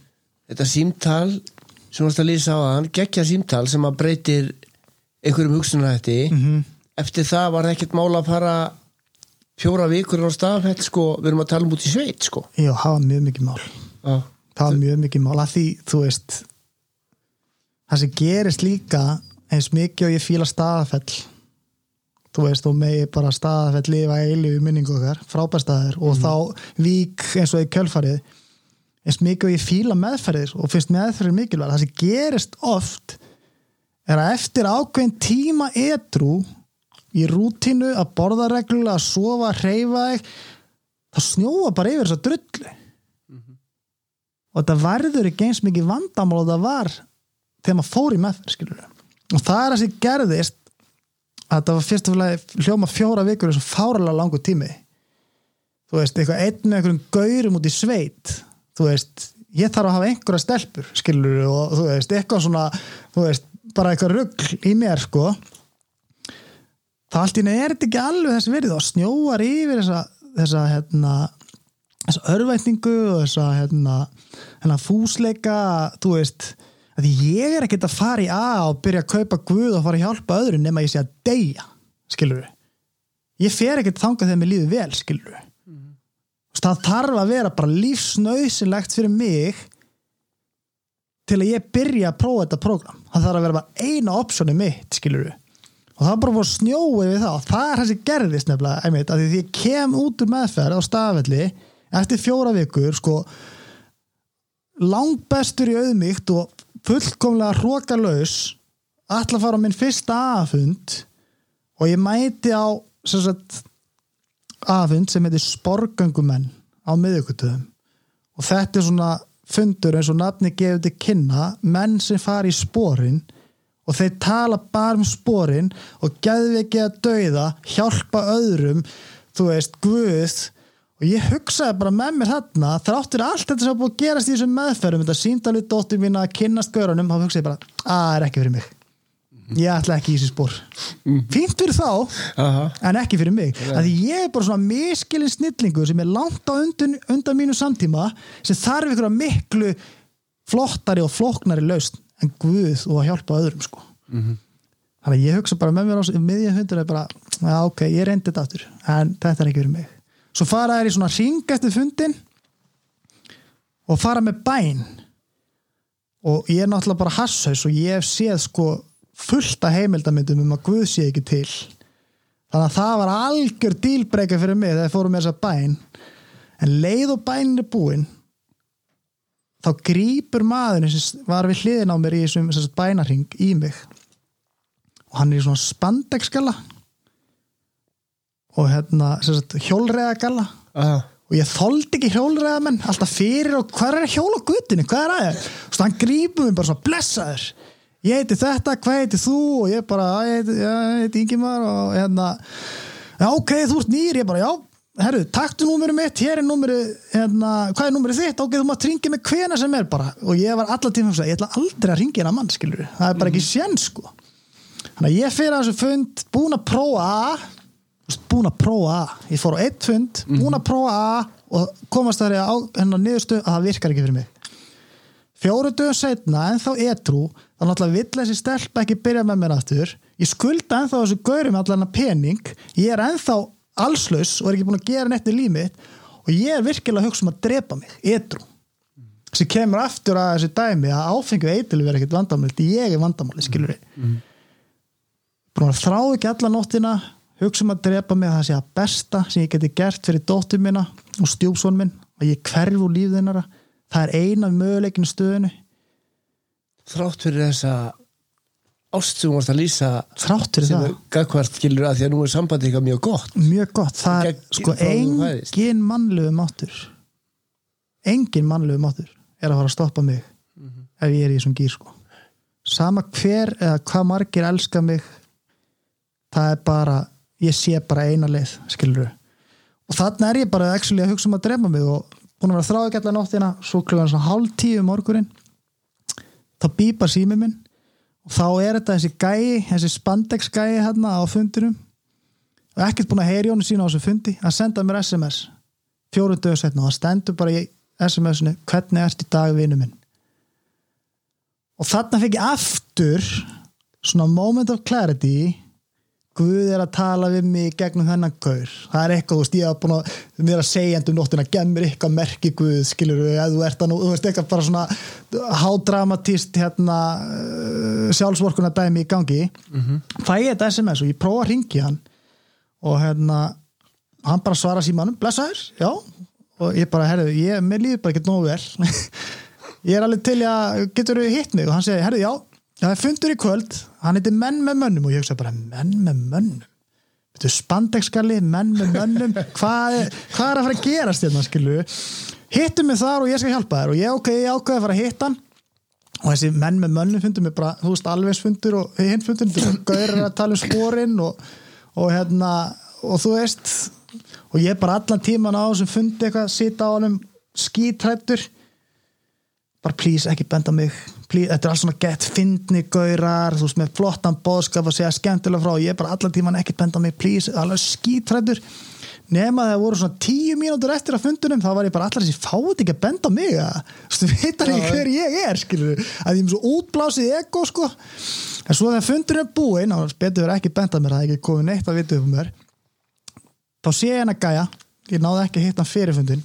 Speaker 1: Þetta símtal sem ert að lýsa á hann, geggja símtal sem að breytir einhverjum hugsunarhætti.
Speaker 2: Mhm.
Speaker 1: eftir það var ekkert mála að fara fjóra vikur á stafhætt sko, við erum að tala um út í sveit sko.
Speaker 2: Já, það var mjög mikið mál.
Speaker 1: Já,
Speaker 2: það var mjög mikið mál. Að því, þú veist það sem gerist líka eins mikið og ég fíla staðafell þú veist, og megi bara staðafell lifa eilu minningu okkar, frábærstaðir og þá vík eins og í kjölfarið eins mikið og ég fíla meðferðir og finnst meðferðir mikilvæg það sem gerist oft er að eftir ákveðin tíma edru í rútínu að borða reglulega, að sofa, að hreyfa þig það snjóa bara yfir þessa drullu. Og þetta verður ekki eins mikið vandamál og það var þegar maður fór í meðferð skilur og það er að sér gerðist að þetta var fyrst og fyrst hljóma fjóra vikur þessu fáralega langu tími. Þú veist, eitthvað einn með einhverjum gaurum út í sveit þú veist, ég þarf að hafa einhverja stelpur skilur og þú veist, eitthvað svona þú veist, bara eitthvað rugg í mér sko það allt í neð er þetta ekki alveg þess verið og snjóar yfir þessa þessa hérna þessa örvætningu og þessa hérna, hérna fúsleika þú veist, að ég er ekkert að fara í A og byrja að kaupa guð og fara að hjálpa öðru nema ég sé að deyja skilur ég fer ekkert þangað þegar mér líður vel skilur. Það þarf að vera bara lífsnausinlegt fyrir mig til að ég byrja að prófa þetta program það þarf að vera bara eina optioni mitt skilur og það er bara fór snjóið við það. Og það er það sem gerðist nefnilega einmitt, að því ég kem út úr meðferð á staðvelli eftir fjóra vikur sko langt bestur í auðmygt og fullkomlega hrókalauðs að fara á minn fyrsta aðfund og ég mæti á sem sagt, aðfund sem heitir Sporgöngumenn á miðjökutöðum og þetta er svona fundur eins og nafni gefur til kynna menn sem fari í spórin og þeir tala bara um spórin og gæðu ekki að dauða hjálpa öðrum þú veist, Guð. Og ég hugsaði bara með mér þarna þráttur allt þetta sem er búið að gerast í þessum meðferðum þetta síndalið dóttir mín að kynnast görunum þá hugsaði ég bara, að það er ekki fyrir mig ég ætla ekki í þessi spór fínt fyrir þá,
Speaker 1: Aha.
Speaker 2: en ekki fyrir mig. Að ég er bara svona miskilin snillingu sem er langt á undan, undan mínu samtíma sem þarf ykkur að miklu flottari og flokknari laust en Guð og að hjálpa öðrum sko. Þannig að ég hugsa bara með mér á miðja hundur bara, já ok, ég reyndi þetta aftur en þetta er ekki fyrir mig. Svo fara þær í svona ring eftir fundin og fara með bæn. Og ég er náttúrulega bara hasshaus og ég hef séð sko fullt af heimildamindum um að Guð sé ekki til. Þannig að það var algjör dílbreyka fyrir mig þegar ég fórum með þessa bæn en leið og bænin er búin þá grýpur maðurinn sem var við hliðin á mér í þessum þessum bænarring í mig. Og hann er í svona spandekskalla og hérna hjólreðagalla
Speaker 1: Aha.
Speaker 2: og ég þoldi ekki hjólreðamenn alltaf fyrir og hvað er hjól á guttinu, hvað er aðeins og hann grípur mér bara svona blessaður ég heiti þetta, hvað heiti þú? Og ég bara, ég heiti, ég heiti Ingimar og hérna. Já ok, þú ert nýr, ég bara, já herru, taktu númuru mitt, hér er númuru hérna, hvað er númuru þitt, ok, þú maður ringja mig hvena sem er bara, og ég var allar tíma ég ætla aldrei að ringja hérna mann, skilur það er bara ekki sén, sko. Þannig að ég fyrir að þessu fund, búin að prófa búin að prófa ég fór á eitt fund, búin að prófa og komast þar á hennar niðurstu að það virkar ekki fyrir mig. Fjóru dögum setna, en þá etrú þá náttúrulega vill þessi stelp ekki byrja með mér aftur, ég skulda ennþá þessu gaurum allan að pening, ég er ennþá allslaus og er ekki búin að gera neitt í límið og ég er virkilega hugsa um að drepa mig, etrú sem kemur aftur að þessu dæmi að áfengu eitthvað verið ekkert vandamáli ég er vandamáli, skilur ég mm. búin að þráðu ekki alla nóttina hugsa um að drepa mig að það sé að besta sem ég geti gert fyrir dóttur minna og stjúpsón minn. Að ég hverfu líf þennara. Það er eina möguleikinu stöðinu
Speaker 1: þrátt fyrir þessa ást sem þú varst að lýsa
Speaker 2: þrátt fyrir það,
Speaker 1: gagvart skilur að því að nú er sambandi eitthvað mjög gott.
Speaker 2: Mjög gott. Það er sko engin mannlegu máttur. Engin mannlegu máttur er að fara að stoppa mig ef ég er í þessum gýr sko. Sama hver eða hvað margir elska mig það er bara ég sé bara eina leið skilur og þarna er ég bara actually að hugsa um að drepa mig og búin að vera þráði gætla nóttina svo klugan svona hálf tíu um morgunin þá býpar sími minn. Og þá er þetta þessi gæi þessi spandex gæi hérna á fundinum. Og ekkert búin að heyri honum sína á þessu fundi. Að senda mér SMS fjórum dögur setna og það stendur bara í SMS-inu hvernig ert í dag vinnu minn? Og þarna fekk ég aftur svona moment of clarity Guð er að tala við mig gegnum þennan gaur. Það er eitthvað, þú veist, ég haf búin að mér að segja endur nóttina, gem mér eitthvað merki Guð, skilur við, eða þú ert að nú þú veist, eitthvað bara svona hádramatist hérna uh, sjálfsvorkuna dæmi í gangi fæ ég þetta SMS og ég prófa að ringi hann. Og hérna hann bara svara símanum, blessaður, já. Og ég bara, herðu, ég, mér líður bara ekki nógu vel. Ég er alveg til að getur þú hitt mig? Og hann segi, herðu, já það er fundur í kvöld, hann heitir menn með mönnum og ég hugsa bara, menn með mönnum? Þetta er spandexskalli, menn með mönnum hvað hvað er að fara að gerast hérna, skilu hittum mig þar og ég skal hjálpa þér. Og ég, ok, ég ákveði að fara að hitta hann. Og þessi menn með mönnum fundur mig bara, þú veist, alvegsfundur og hinn fundur, þú gaurir að tala um spórin og, og hérna og þú veist, og ég bara allan tíman á þessum fundi eitthvað, sita á honum skítrættur bara please, ekki benda mig. Please, þetta er alls svona gett fyndni gaurar, þú veist, með flottan boðskap að segja skemmtilega frá. Og ég bara allan tíman ekki benda mig, please, alveg skítrættur. Nema þegar voru svona tíu mínútur eftir að fundunum, þá var ég bara allar þessi fáið ekki að benda mig þú veitar ekki hver ég er, skilur, að ég er svo útblásið ego, sko, en svo þegar fundunum er búinn, og betur verið ekki bendað mér það er ekki komið neitt að vita um mér. Þá sé ég henn að gæja ég náði ekki að hitta hann fyrir fundin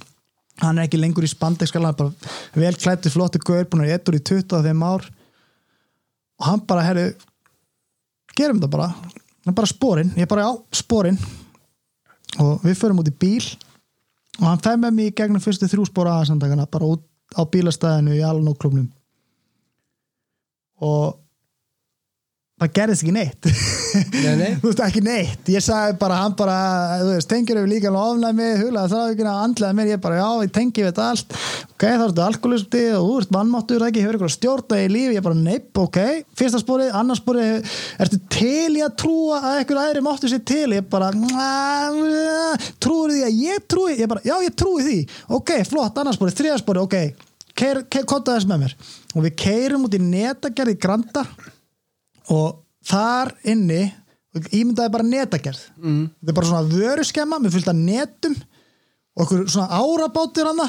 Speaker 2: hann er ekki lengur í spandekskala hann er bara vel klættu flottu gaur búin að ettur í 25 ár. Og hann bara, herru gerum þetta bara, hann bara spórin ég bara, já, spórin og við förum út í bíl. Og hann fæði með mig í gegnum fyrstu þrjú spóra aðsandagana, bara út á bílastæðinu í Alnóklubnum og það gerðist ekki neitt.
Speaker 1: Nei, nei.
Speaker 2: þú veist ekki neitt. Ég sagði bara, hann bara, þú veist, tengir við líka ofnæð mig, hulaði að andlega mér ég bara, já, ég tengi við þetta allt. Ok, þá ertu alkoholismti og þú ert mannmáttur ekki, hefur ykkur að stjórna í lífi? Ég bara, neip, ok, fyrsta spórið, annars spórið ertu til í að trúa að einhver aðri máttu sér til? Ég bara, trúur því að ég trúi? Ég bara, já, ég trúi því, ok, flott, annars spórið þriða og þar inni ímyndaði bara netagerð mm. þetta er bara svona vöruskemma með fullt af netum og okkur svona árabátir hana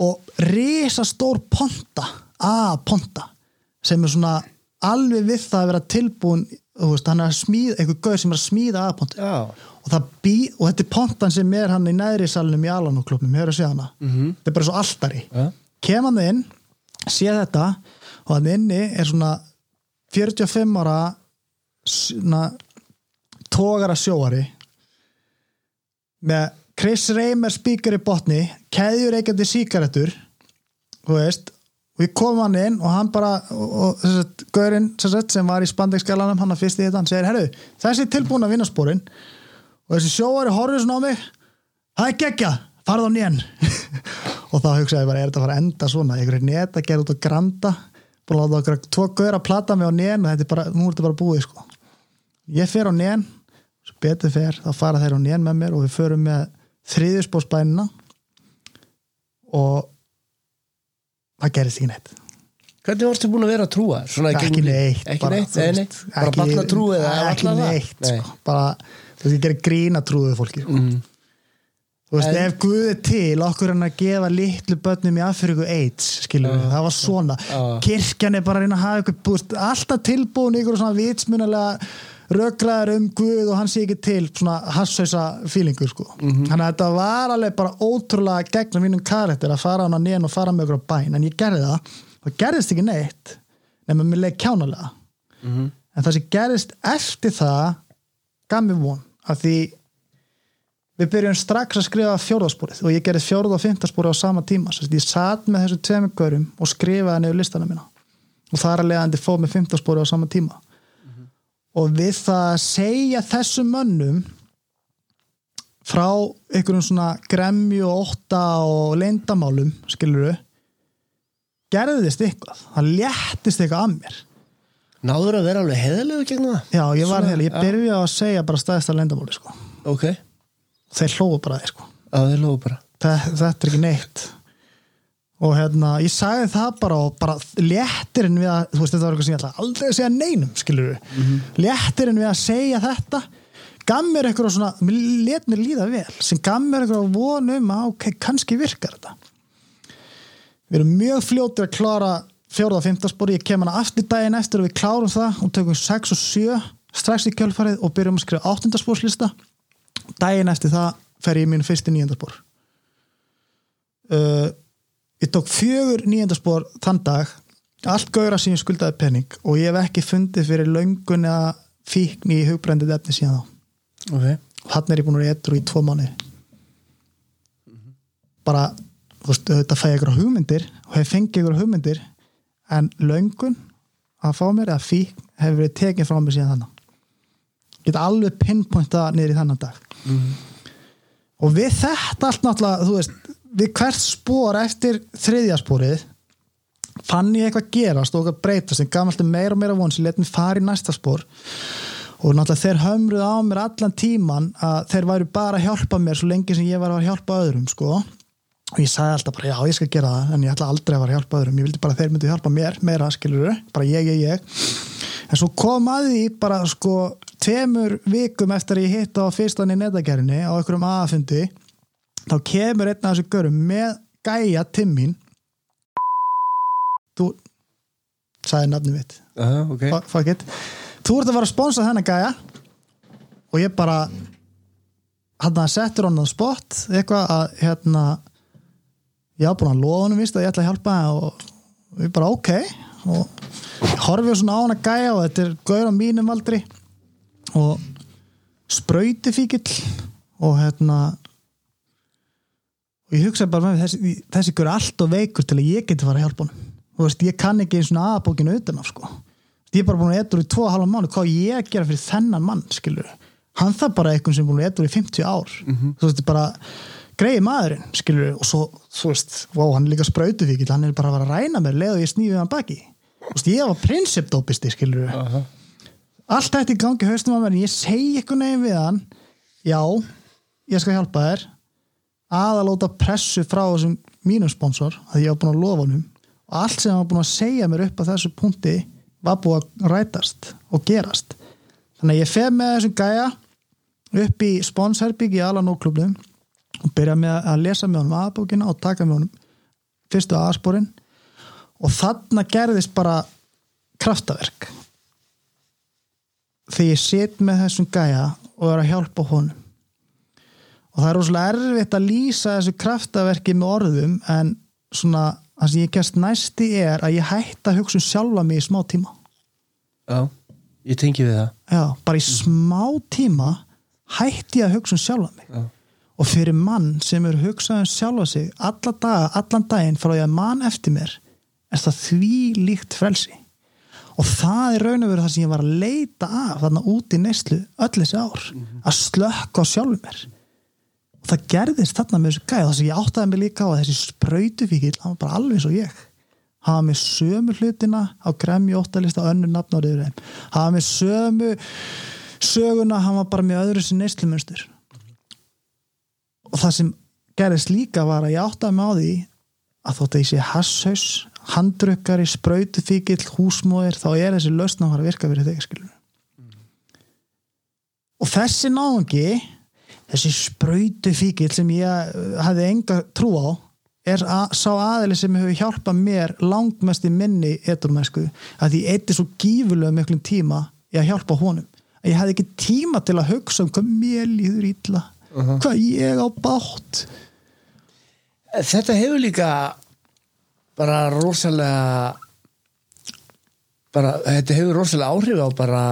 Speaker 2: og risastór ponta A-ponta sem er svona alveg við það að vera tilbúin veist, hann er að smíða, einhver gauð sem er að smíða A-ponta og, og þetta er pontan sem er hann í neðri salnum í Alanúklubnum, hefur að segja hana mm -hmm. þetta er bara svo alltari
Speaker 1: Ja.
Speaker 2: kem hann inn, sé þetta og hann inni er svona 45 ára svona tógara sjóari með Chris Raymer spíkar í botni keðjur ekkert í síkaretur þú veist og við komum hann inn og hann bara og, og Gaurinn sem, sagt, sem var í spandekskjalanum hann að fyrst í þetta, hann segir herru, þessi er tilbúin að vinna spórin og þessi sjóari horfður svona á mig það er geggja, farð á nén. Og þá hugsaði ég bara, er þetta að fara að enda svona? Einhverju net að gera út á granda búin að láta okkur tvo gaur að plata mig á nén og þetta er bara, nú er þetta bara búið sko. ég fer á nén svo betur fer, þá fara þeir á nén með mér og við förum með þriðjusbósbænina og það gerist ekki neitt
Speaker 1: Hvernig varstu búin að vera að trúa? Svona
Speaker 2: ekki
Speaker 1: gegnum-
Speaker 2: neitt
Speaker 1: Ekki
Speaker 2: bara,
Speaker 1: neitt,
Speaker 2: þú
Speaker 1: nei, nei
Speaker 2: veist,
Speaker 1: Bara
Speaker 2: ekki-
Speaker 1: batna trúið
Speaker 2: ekki neitt
Speaker 1: Nei.
Speaker 2: sko. bara, þú veist, ég gerir grína trúið fólki sko.
Speaker 1: Mm.
Speaker 2: Þú veist,
Speaker 1: En-
Speaker 2: ef Guð er til okkur hann að gefa litlu börnum í Afríku AIDS, skilur við, það var svona
Speaker 1: Já.
Speaker 2: kirkjan er bara að reyna að hafa ykkur búst, alltaf tilbúin ykkur svona vitsmunalega rökraður um Guð og hann sé ekki til svona hassausa fílingur sko.
Speaker 1: Mhm.
Speaker 2: þannig að þetta var alveg bara ótrúlega gegn mínum karakter að fara hann að nén og fara með ykkur á bæn, en ég gerði það og gerðist ekki neitt nema mér leik kjánalega
Speaker 1: Mhm.
Speaker 2: en það sem gerðist eftir það gaf mér von af því við byrjum strax að skrifa fjórðaspórið og ég gerði fjórða og fymtaspórið á sama tíma. Sest, ég satt með þessum tveimur gaurum og skrifaði niður listana mína. Og þar að leiðandi fóð með fymtaspórið á sama tíma. Og við það að segja þessum mönnum frá einhverjum svona gremju og ótta og leyndamálum skiluru gerðist eitthvað, það léttist eitthvað að mér.
Speaker 1: Náður að vera alveg heðalegu gegn það?
Speaker 2: Já, ég var heil, ég á að segja bara staðist að lendamáli sko.
Speaker 1: Ok,
Speaker 2: þeir hlóðu bara þeir sko.
Speaker 1: á þeir lóðu bara.
Speaker 2: Þe- þetta er ekki neitt. Og hérna, ég sagði það bara og bara léttirinn við að þú veist þetta var eitthvað sem ég ætla aldrei að segja neinum skilur við,
Speaker 1: Mhm.
Speaker 2: léttirinn við að segja þetta gaf mér eitthvað svona, let mér líða vel sem gaf mér eitthvað von um að ok, kannski virkar þetta. Við erum mjög fljótir að klára fjórða og fymta spori, ég kem hana aftur daginn eftir og við klárum það og tökum 6 og 7 strax í kjölfarið og byrjum að skrifa áttundaspórslista daginn eftir það fer ég í mínu fyrsti nýjendaspór uh, ég tók fjögur nýjendaspór þann dag. Allt gauðra sem ég skuldaði penning og ég hef ekki fundið fyrir löngun eða fíkn í hugbrændið efni síðan þá.
Speaker 1: Ok,
Speaker 2: og þannig er ég búin að etru í tvo mánu bara þú veist, þetta fæði ykkur hugmyndir og hef fengið ykkur hugmyndir en löngun að fá mér eða fík hefur verið tekið frá mér síðan þannig get alveg pinpointa niður í þannan dag og við þetta allt náttúrulega þú veist, við hvert spór eftir þriðja spórið fann ég eitthvað gerast og eitthvað breytast sem gaf alltaf meira og meira von sem let mér fara í næsta spór og náttúrulega þeir hömruð á mér allan tíman að þeir væru bara að hjálpa mér svo lengi sem ég var að hjálpa öðrum sko. Og ég sagði alltaf bara já ég skal gera það en ég ætla aldrei að vera að hjálpa öðrum. Ég vildi bara að þeir myndi hjálpa mér meira skilur bara ég, ég, ég. En svo kom að því bara sko tveimur vikum eftir að ég hitta á fyrstan í netagerðinni á einhverjum aðfundi þá kemur einn af þessu görum með gæja timmin þú sagði nafni mitt.
Speaker 1: Aha, ok.
Speaker 2: Fuck- it. Þú ert að fara að sponsa þennan gæja og ég bara hann að settur hann á spot eitthvað að hérna ég á búin að lofa honum vist að ég ætla að hjálpa og við bara ok. Og horfið svona á hann að gæja og þetta er gaur á mínum aldri og sprauti fíkill og hérna og ég hugsaði bara með þessi, þessi gaur er allt og veikur til að ég geti fara að hjálpa honum. Þú veist, ég kann ekki eins og aðbókinu utan á sko. Ég er bara búin að etur í tvo og halva mánu hvað ég gera fyrir þennan mann skilur hann það bara eitthvað sem er búin að etur í 50 ár. Þú veist, bara greiði maðurinn skilur og svo, þú veist wow, hann er líka sprautufíkil, hann er bara að vera að ræna mér leið og ég snýði hann baki. Þú veist, ég var prinsipdópisti skilur
Speaker 1: Aha.
Speaker 2: Allt þetta í gangi haustum að mér en ég segi eitthvað neginn við hann já, ég skal hjálpa þér að að láta pressu frá þessum mínum sponsor að ég var búin að lofa honum. Og allt sem hann var búin að segja mér upp á þessu punkti var búin að rætast og gerast. Þannig að ég fef með þessum gæja upp í sponsherbygg í Alan Óklubnum og byrja með að lesa með honum aðbókina og taka með honum fyrstu aðsporin og þarna gerðist bara kraftaverk þegar ég sit með þessum gæja og er að hjálpa honum. Og það er rosalega erfitt að lýsa þessu kraftaverki með orðum en svona það sem ég gerst næsti er að ég hætti að hugsa um sjálfa mig í smá tíma.
Speaker 1: Já, ég tengi við það.
Speaker 2: Já, bara í smá tíma hætti ég að hugsa um sjálfa mig.
Speaker 1: Já.
Speaker 2: og fyrir mann sem er hugsað um sjálfa sig alla daga, allan daginn frá því að mann eftir mér er það því líkt frelsi og það er raun og veru það sem ég var að leita af þarna út í neyslu öll þessi ár. Að slökka á sjálfum mér. Og það gerðist þarna með þessu gæð það sem ég áttaði mig líka á að þessi sprautufíkil hann var bara alveg og ég. Hafa með sömu hlutina á gremmi óttalista önnur nafn á reyður þeim hafa með sömu söguna hann var bara með öðru sem neyslumunster og það sem gerðist líka var að ég áttaði mig á því að þótt að ég sé hasshaus handrukkari, sprautufíkil, húsmóðir þá er þessi lausn að fara að virka fyrir þig skilur og þessi náðungi þessi sprautufíkil sem ég uh, hafði enga trú á er að, sá aðili sem hefur hjálpað mér langmest í minni eturmennsku að því eitt er svo gífurlega miklum tíma í að hjálpa honum að ég hafði ekki tíma til að hugsa um hvað mér líður ítla hvað ég á bátt
Speaker 1: Þetta hefur líka bara rosalega bara, þetta hefur rosalega áhrif á bara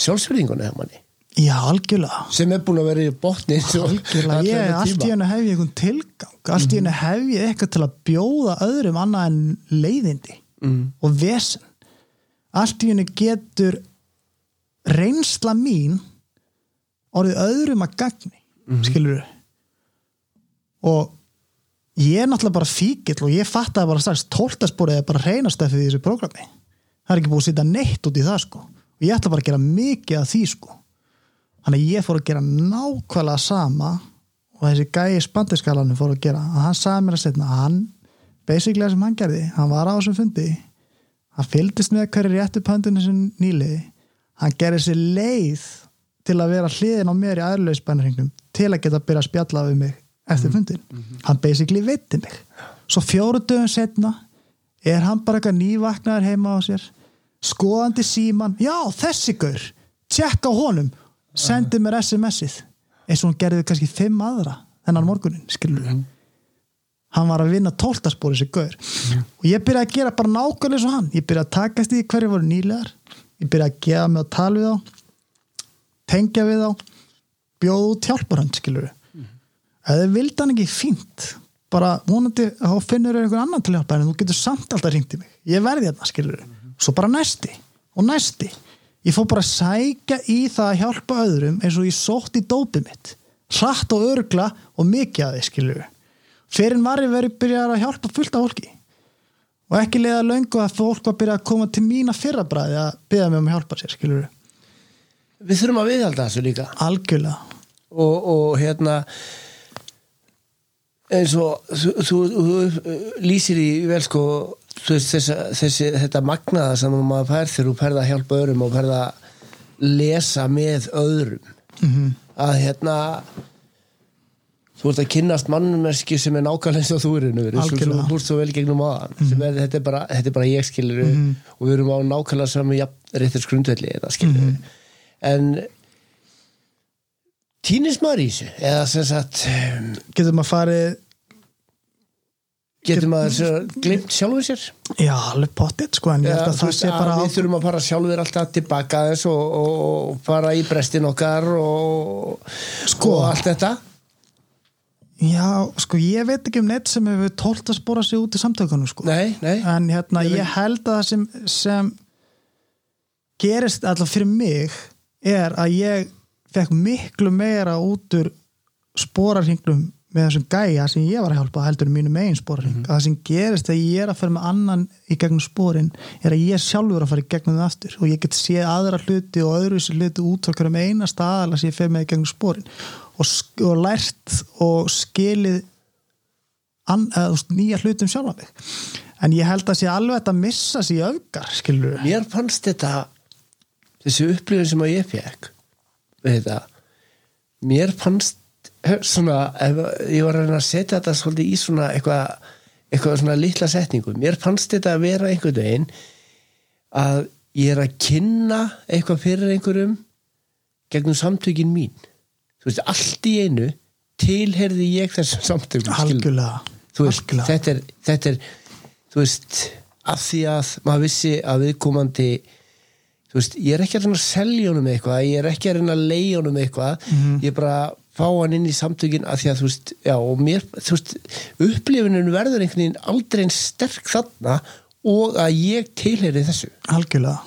Speaker 1: sjálfsverðingunni hjá manni.
Speaker 2: Já, algjörlega.
Speaker 1: Sem er búin að vera í botni
Speaker 2: Algjörlega, ég, allt í hennu hef ég einhvern tilgang. Allt í hennu hef ég eitthvað til að bjóða öðrum annað en leiðindi
Speaker 1: mm.
Speaker 2: og vesen. Allt í hennu getur reynsla mín orðið öðrum að gagni mm skilur og ég er náttúrulega bara fíkill og ég fattaði bara strax tóltasporið er bara reynastefið í þessu prógrami það er ekki búið að sitja neitt út í það sko. Og ég ætla bara að gera mikið af því sko. Þannig að ég fór að gera nákvæmlega sama og þessi gæi spandiskalanum fór að gera. Að hann sagði mér að setna hann, basically það sem hann gerði hann var á þessum fundi. Hann fylgdist með hverju réttu pöndinu sem nýliði. Hann gerði sér leið til að vera hliðin á mér í aðurlausbænarhingnum til að geta byrja að spjalla við mig eftir fundin hann basically veitti mig. Svo fjóru dögum setna er hann bara eitthvað nývaknaður heima á sér skoðandi síman já þessi gaur, tjekka honum sendi mér SMS-ið eins og hann gerði kannski fimm aðra þennan morgunin, skilur hann var að vinna tóltaspóri þessi gaur. Og ég byrjaði að gera bara nákvæmlega og hann. Ég byrjaði að takast í hverju voru nýlegar. Ég byrjaði að gefa mig að tala við þá tengja við þá bjóð út hjálparhönd skilur mm. Þið vildi hann ekki fínt. Bara vonandi þá finnur þau einhvern annan til hjálpa en þú getur samt alltaf ringt í mig. Ég verði þarna skilur svo bara næsti og næsti. Ég fór bara að sækja í það að hjálpa öðrum eins og ég sótt í dópið mitt. Hratt og örgla og mikið að þið skilur fyrir var ég verið byrjað að hjálpa fullt af fólki. Og ekki leiða löngu að fólk var að byrja að koma til mína fyrrabræði að byrja mig um að hjálpa sér skilur
Speaker 1: Við þurfum að viðhalda þessu líka.
Speaker 2: Algjörlega.
Speaker 1: Og, og hérna eins og þú, þú, lýsir í vel sko veist, þessa, þessi, þetta magnaða sem maður fær þegar þú ferða að hjálpa öðrum og ferða að lesa með öðrum
Speaker 2: mm -hmm.
Speaker 1: að hérna þú ert að kynnast mannmerski sem er nákvæmlega eins og þú eru
Speaker 2: Algjörlega.
Speaker 1: þú ert svo vel gegnum aðan mm -hmm. þetta, er bara, þetta er bara ég skilur
Speaker 2: Mhm.
Speaker 1: og við erum á nákvæmlega saman réttir skrundvelli
Speaker 2: Mhm.
Speaker 1: en týnist maður í þessu eða sem sagt um,
Speaker 2: getur maður farið
Speaker 1: getur maður glimt sjálfur sér?
Speaker 2: Já alveg potið sko en ég held að það sé bara
Speaker 1: við þurfum að fara sjálfur alltaf tilbaka þess og, og, og fara í brestin okkar og,
Speaker 2: Sko.
Speaker 1: og allt þetta.
Speaker 2: Já sko ég veit ekki um neitt sem hefur tólt að spora sig út í samtökunum sko.
Speaker 1: Nei, nei,
Speaker 2: en hérna
Speaker 1: Ég
Speaker 2: ég, held að það sem, sem gerist alltaf fyrir mig er að ég fekk miklu meira út úr sporarhingnum með þessum gæja sem ég var að hjálpa heldur mínu megin sporarhing
Speaker 1: Mhm.
Speaker 2: að það sem gerist þegar ég er að fara með annan í gegnum sporin er að ég sjálfur að fara í gegnum það aftur og ég get séð aðra hluti og öðru sér hluti út frá hverjum einasta aðala sem ég fer með í gegnum sporin. Og, og lært og skilið an, eða, nýja hlutum sjálf mig. En ég held að sé alveg að missa sér öfgar skilur
Speaker 1: mér fannst þetta þessi upplifin sem að ég fekk þetta mér fannst eh, svona, ef, ég var að setja þetta svolítið í svona eitthvað eitthvað svona litla setningu mér fannst þetta að vera einhvern veginn að ég er að kynna eitthvað fyrir einhverjum gegnum samtökin mín. Þú veist, allt í einu tilherði ég þessum samtökum
Speaker 2: algjörlega,
Speaker 1: veist,
Speaker 2: algjörlega.
Speaker 1: þetta er, þetta er þú veist, af því að maður vissi að viðkomandi þú veist, ég er ekki að reyna að selja honum eitthvað ég er ekki að reyna að leiða honum eitthvað.
Speaker 2: Mhm.
Speaker 1: ég er bara að fá hann inn í samtökin af því að þú veist, já, og mér þú veist, upplifunum verður einhvern veginn aldrei einn sterk þarna og að ég tilheri þessu.
Speaker 2: Algjörlega.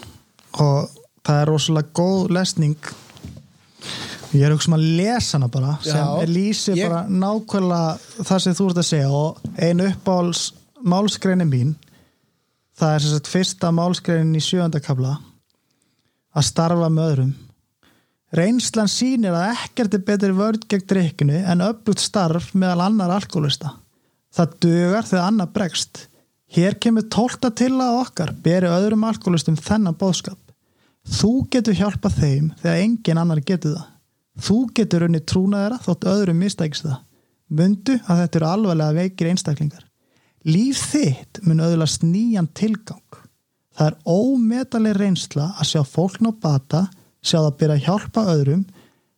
Speaker 2: Og það er rosalega góð lesning. Ég er hugsa um að lesa hana bara
Speaker 1: Já,
Speaker 2: sem lýsir
Speaker 1: ég-
Speaker 2: bara nákvæmlega það sem þú ert að segja og einu uppáhalds málskreinin mín það er sagt fyrsta málskreinin í sjöndakabla að starfa með öðrum. Reynslan sýnir að ekkert er betri vörd gegn drikkinu en öflugt starf meðal annar alkoholista það dugar þegar annar bregst. Hér kemur tólta til að okkar beri öðrum alkoholistum þennan bóðskap þú getur hjálpað þeim þegar engin annar getur það. Þú getur unni trúna þeirra þótt öðrum mistækist það. Mundu að þetta eru alvarlega veikir einstaklingar. Líf þitt mun öðlast nýjan tilgang það er ómetaleg reynsla að sjá fólk ná bata sjá það byrja að hjálpa öðrum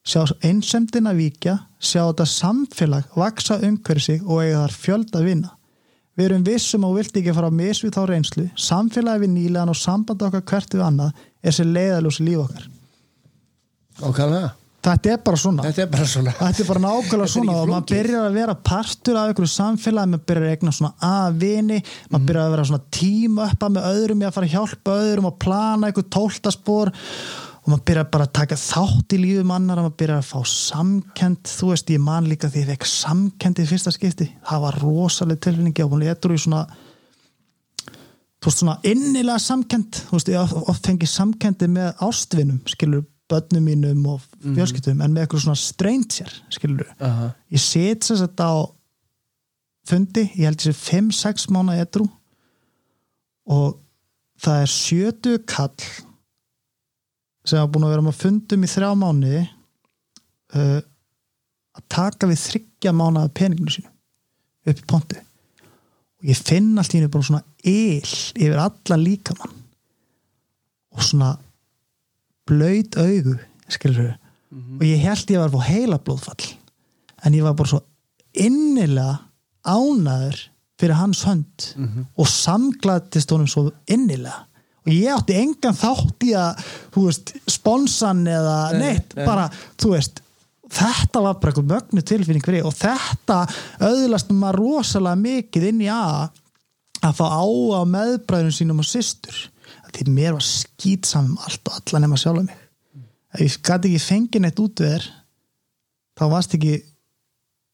Speaker 2: sjá einsemdina víkja sjá þetta samfélag vaksa umhverju sig og eiga þar fjölda vinna. Við erum vissum og vilt ekki fara að misvið þá reynslu. Samfélagi við nýlegan og samband okkar hvert við annað er sér leiðaljósi líf okkar.
Speaker 1: Nákvæmlega,
Speaker 2: þetta er bara svona.
Speaker 1: Þetta er bara svona.
Speaker 2: Þetta er bara nákvæmlega svona og maður byrjar að vera partur af einhverju samfélagi, maður byrjar að egna svona að vini, maður
Speaker 1: Mhm.
Speaker 2: byrjar að vera svona tíma uppa með öðrum í að fara að hjálpa öðrum og plana einhver tóltaspor og maður byrjar bara að taka þátt í lífum annar maður byrjar að fá samkend þú veist, ég man líka því ég fekk samkend í fyrsta skipti, það var rosaleg tilfinningi og hún letur í svona þú veist svona innilega samkend þú veist, ég oft fengið samkendi með ástvinum, skilur börnum mínum og fjölskyldum en með eitthvað svona stranger, skilur
Speaker 1: Aha.
Speaker 2: ég set sér þetta á fundi, ég held þessi 5-6 mánu edru og það er 70 kall sem hafa búin að vera með fundum í þrjá mánu uh, að taka við þryggja mánu af peninginu sínu upp í pontu. Og ég finn allt í henni bara svona yl yfir alla líkamann og svona blöyt augu skilur og ég held ég var að fá heila blóðfall en ég var bara svo innilega ánaður fyrir hans hönd og samglættist honum svo innilega. Og ég átti engan þátt í að veist, sponsan eða
Speaker 1: Nei,
Speaker 2: neitt,
Speaker 1: nei.
Speaker 2: bara, þú veist þetta var bara eitthvað mögnu tilfinning fyrir og þetta auðlast maður rosalega mikið inn í A að fá á á meðbræðunum sínum og systur því mér var skýt saman um allt og alla nema sjálf mig ef ég gæti ekki fengið neitt út við þér þá varst ekki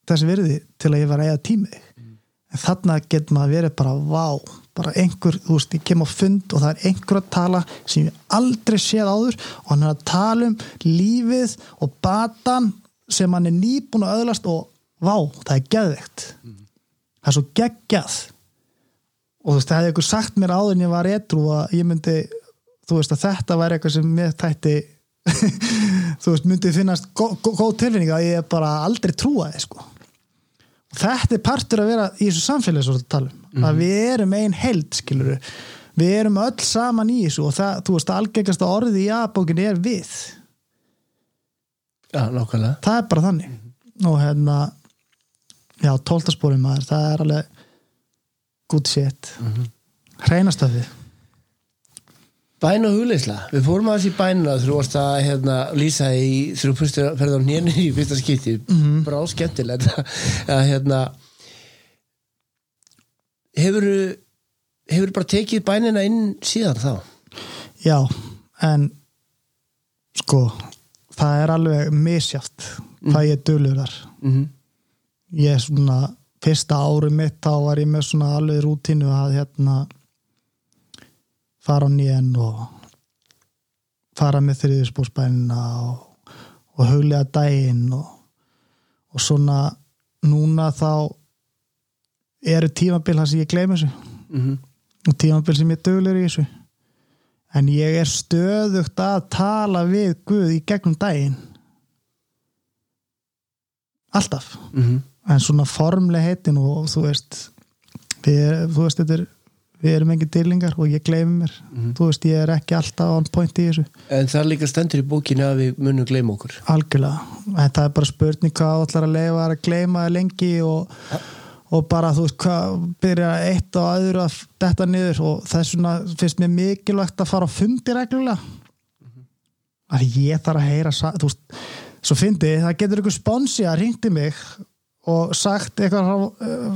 Speaker 2: þessi virði til að ég var að eiga tímið mm. en þarna getur maður verið bara vá, bara einhver, þú veist, ég kem á fund og það er einhver að tala sem ég aldrei séð áður og hann er að tala um lífið og batan sem hann er nýbúin að öðlast og vá, það er geðveikt mm. það er svo geggjað og þú veist, það hefði einhver sagt mér áður en ég var etru að ég myndi þú veist að þetta væri eitthvað sem mér tætti þú veist, myndi finnast góð, góð tilfinning að ég bara aldrei trúa þið sko og þetta er partur að vera í þessu samfélagi svo að tala um, mm. að mhm. við erum einn held skiluru, við erum öll saman í þessu og það, þú veist, algengast orði í aðbókinni er við
Speaker 1: Já, nákvæmlega
Speaker 2: það er bara þannig mm. og hérna já, tóltaspórum maður, það er alveg good shit mm -hmm. hreinastöfið
Speaker 1: Bæn og hugleisla, við fórum að þessi bænuna þú varst að hérna, lýsa í þú ferði á nýjani í fyrsta skipti mm -hmm. brá skemmtilegt að hérna hefur hefur bara tekið bænina inn síðan þá?
Speaker 2: Já, en sko það er alveg misjátt mm. hvað ég dölur þar mm -hmm. ég er svona fyrsta ári mitt þá var ég með svona alveg rútínu að hérna fara á nýjan og fara með þriðisbúrsbænina og, og huglega dægin og, og svona núna þá eru tímabil hans sem ég gleymi þessu. Mm -hmm. og tímabil sem ég döglir í þessu. En ég er stöðugt að tala við Guð í gegnum dægin alltaf. Mhm. mm en svona formleg heitin og þú veist við, þú veist þetta er við erum engin dýrlingar og ég gleymi mér. Mm -hmm. þú veist ég er ekki alltaf on point í þessu.
Speaker 1: En það er líka stendur í bókinu að við munum gleyma okkur.
Speaker 2: Algjörlega, en það er bara spurning hvað allar að leifa að gleyma lengi og, og bara þú veist hvað byrja eitt og aður að detta niður. Og það er svona finnst mér mikilvægt að fara á fundi reglulega. Mm -hmm. að ég þarf að heyra þú veist, svo fyndi það getur ykkur sponsi að ringti mig og sagt eitthvað,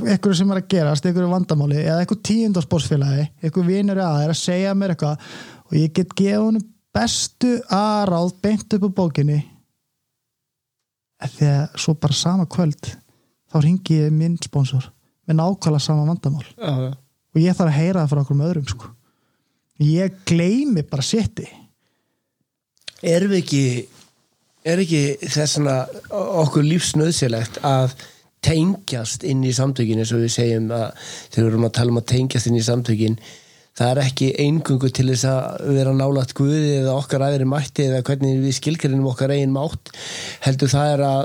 Speaker 2: eitthvað sem er að gerast, eitthvað vandamáli eða eitthvað tíundarspórsfélagi eitthvað vinur að er að segja mér eitthvað og ég get gefa honum bestu aðráð beint upp á bókinni þegar svo bara sama kvöld þá ringi ég minn sponsor með nákvæmlega sama vandamál já, já. og ég þarf að heyra það frá okkur með öðrum sko. ég gleymi bara sétti
Speaker 1: Erum við ekki er ekki þessana okkur lífsnöðsilegt að tengjast inn í samtökin eins og við segjum að þegar við erum að tala um að tengjast inn í samtökin það er ekki eingungu til þess að vera nálagt guði eða okkar aðri mætti eða hvernig við skilgarinnum okkar eigin mátt heldur það er að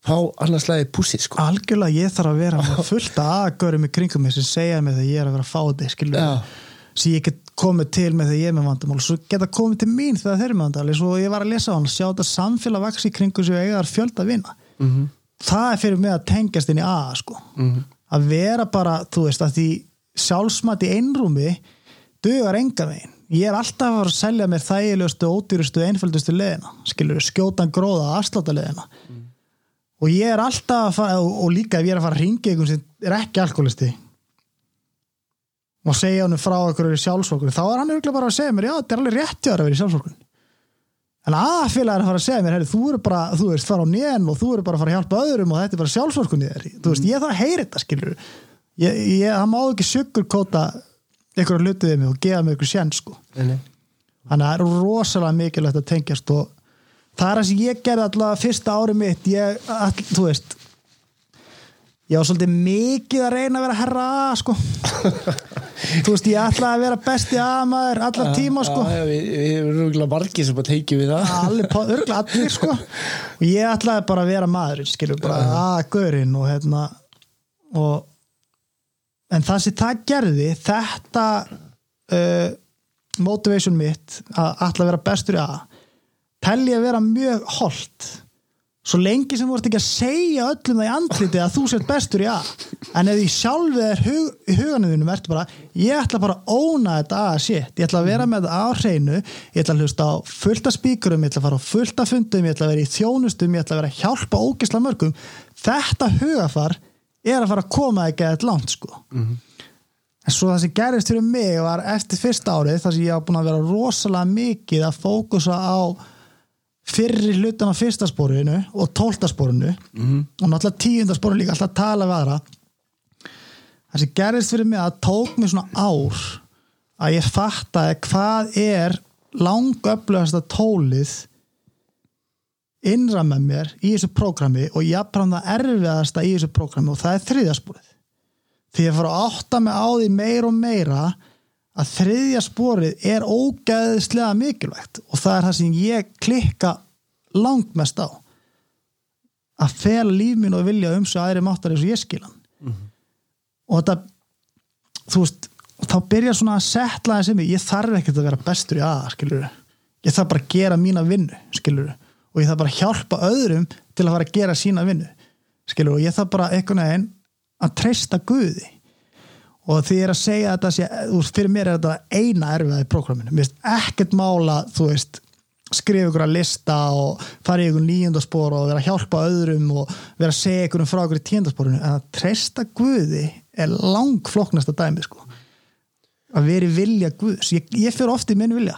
Speaker 1: fá annarslæði púsið sko.
Speaker 2: Algjörlega ég þarf að vera fullt aðgörum í kringum mig sem segja mig þegar ég er að vera að fá þig skilur sem ég get komið til með þegar ég er með vandamál svo geta komið til mín þegar þeir eru með vandamál. Og ég var að lesa á hann, sjá þetta samfélag vaks í kringum sem eiga þar fjölda vinna mm -hmm það er fyrir mig að tengjast inn í A sko. mm -hmm. að vera bara þú veist að því sjálfsmat í einrúmi dögar enga veginn ég er alltaf að fara að selja mér þægilegustu ódýrustu, einföldustu leðina skilur, skjótan gróða, afsláta leðina mm. og ég er alltaf að fara og, og líka ef ég er að fara að ringa einhvern sem er ekki alkoholisti og segja hann frá okkur sjálfsvokkur, þá er hann bara að segja mér já, þetta er alveg rétt að vera í sjálfsvokkur en aðfélag er að fara að segja mér þú eru bara, þú veist, fara á nén og þú eru bara að fara að hjálpa öðrum og þetta er bara sjálfsvorkunni þér. Þú veist, ég þarf að heyra þetta, skilur ég, ég, það má ekki sökkur kóta ykkur að luta við mig og gefa mig ykkur sjens sko. Þannig að það er rosalega mikilvægt að tengjast og það er það sem ég gerði alltaf fyrsta ári mitt. Ég, all, þú veist ég var svolítið mikið að reyna að vera herra sko þú veist ég ætlaði að vera besti aðmaður allar tíma sko.
Speaker 1: já, við, við erum örgulega margið sem bara teikið við
Speaker 2: það. Örgulega allir sko. Og ég ætlaði bara að vera maður skilur bara að gaurinn og hérna og en það sem það gerði þetta uh, motivation mitt að ætla að vera bestur að telli að vera mjög holdt svo lengi sem ert ekki að segja öllum það í andliti að þú sért bestur í A. En ef því sjálfið er hug, í huganuðinu verður bara, ég ætla bara að óna þetta A shit, ég ætla að vera með það á hreinu. Ég ætla að hlusta á fullta spíkurum. Ég ætla að fara á fullta fundum, ég ætla að vera í þjónustum. Ég ætla að vera að hjálpa ógisla mörgum. Þetta hugafar er að fara að koma ekki að þetta langt sko. En svo það sem gerist fyrir mig var eftir fyrsta árið fyrri hlutan á fyrsta spórinu og tólta spórinu
Speaker 1: Mhm.
Speaker 2: og náttúrulega tíunda spórinu líka alltaf tala við aðra það sem gerist fyrir mig að tók mig svona ár að ég fattaði hvað er langöflugasta tólið innra með mér í þessu prógrami og jafnfram það erfiðasta í þessu prógrami og það er þriðjaspórið því ég fór að átta mig á því meira og meira að þriðja spórið er ógæðislega mikilvægt og það er það sem ég klikka langmest á. Að fela líf mín og vilja um svo aðri máttar eins og ég skilan og þetta þú veist, þá byrja svona að setla þessi mig, ég þarf ekkert að vera bestur í aða, skilur ég þarf bara að gera mína vinnu, skilur og ég þarf bara að hjálpa öðrum til að fara að gera sína vinnu, skilur og ég þarf bara einhvern veginn að treysta Guði og því er að segja þetta sé, veist, fyrir mér er þetta eina erfiða í prógraminu, mér finnst ekkert mála þú veist, skrifa ykkur að lista og fara í ykkur nýjundaspor og vera að hjálpa öðrum og vera að segja ykkur um frá ykkur í tíundasporinu en að treysta Guði er langfloknasta dæmi sko. Að vera í vilja Guðs. Ég, ég fyrir oft í minn vilja.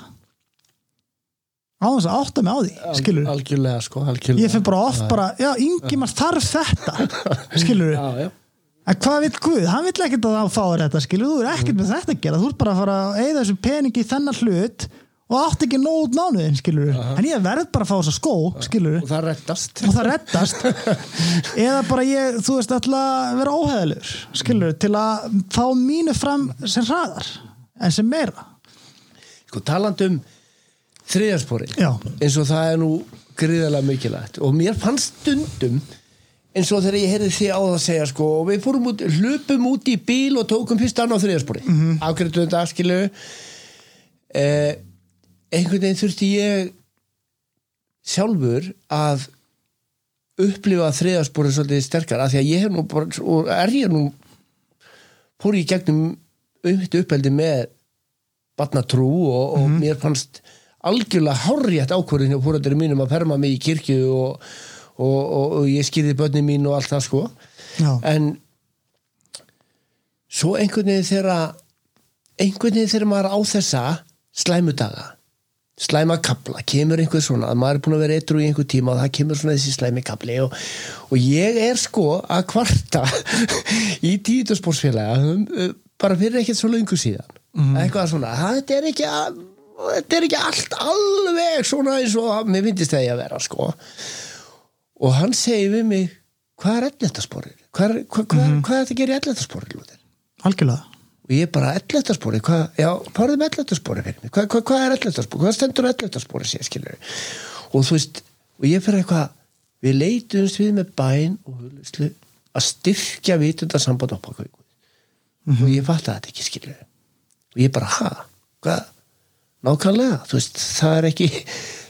Speaker 2: Á þess að átta mig á því skilur
Speaker 1: algjörlega sko algjörlega.
Speaker 2: ég fyrir bara oft bara, já, Ingimar þarf þetta? Skilur
Speaker 1: já, já.
Speaker 2: En hvað vil Guð? Hann vil ekkert að það fáir þetta, skilur, þú er ekkert með þetta að gera, þú ert bara að fara að eigða þessu peningi í þennan hlut og átt ekki nóg út mánuðin, skilur, en ég verð bara að fá þessa skó, skilur,
Speaker 1: og það rettast
Speaker 2: og það reddast, eða bara ég, þú veist, ætla að vera óheðalur, skilur, til að fá mínu fram sem hraðar, en sem meira.
Speaker 1: sko taland um þriðjarspori eins og það er nú gríðarlega mikilvægt. Og mér fannst stundum eins og þegar ég heyrði því á það að segja sko og við fórum út, hlupum út í bíl og tókum annað á þriðjarspori mm -hmm. afgriðtum þetta skilu eh, einhvern veginn þurfti ég sjálfur að upplifa þriðjarspori svolítið sterkar af því að ég hef nú bara og er ég nú fór ég gegnum uppeldi með batnatrú og, og mér fannst algjörlega hárrétt ákvörðin hjá fóröldur mínum að ferma mig í kirkju og, og, og, og ég skýrði börnin mín og allt það sko.
Speaker 2: Já,
Speaker 1: en svo einhvern veginn þegar einhvern veginn þegar maður á þessa slæmu daga slæma kapla, kemur einhver svona að maður er búin að vera eitru í einhver tíma og það kemur svona þessi slæmi kapli og, og ég er sko að kvarta í tíðuspórsfélaga um, uh, bara fyrir ekkert svo löngu síðan. Eitthvað svona, "Ha, þetta er ekki að þetta er ekki allt alveg svona eins og mér finnst það ég að vera sko og hann segir við mig hvað er elletasporið? Hvað, er- hvað, hvað, hvað er þetta að gera í elletasporið? Lúter?
Speaker 2: algjörlega.
Speaker 1: og ég bara elletasporið, hvað, já, farðu með elletasporið fyrir mig, hvað, hvað, hvað er elletasporið hvað stendur elletasporið sér, skilur og þú veist, og ég fyrir eitthvað við leitumst við með bæn og huluslu að styrkja vitundasamband okkar og ég fatt að þetta ekki skilur og ég bara, ha, hvað nákvæmlega, þú veist, það er ekki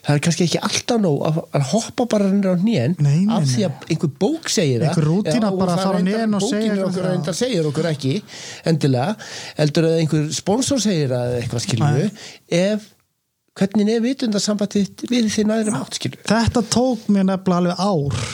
Speaker 1: það er kannski ekki alltaf nóg að, að hoppa bara niður á
Speaker 2: nei,
Speaker 1: af því að einhver bók segir það.
Speaker 2: Einhver rútína
Speaker 1: Já,
Speaker 2: bara að fara hnén og segja
Speaker 1: okkur reyndar segir okkur ekki endilega, heldur að einhver sponsor segir að eitthvað skilju ef, hvernig er vitundasambandið við því næri mátt skilju
Speaker 2: Þetta tók mér nefnilega alveg ár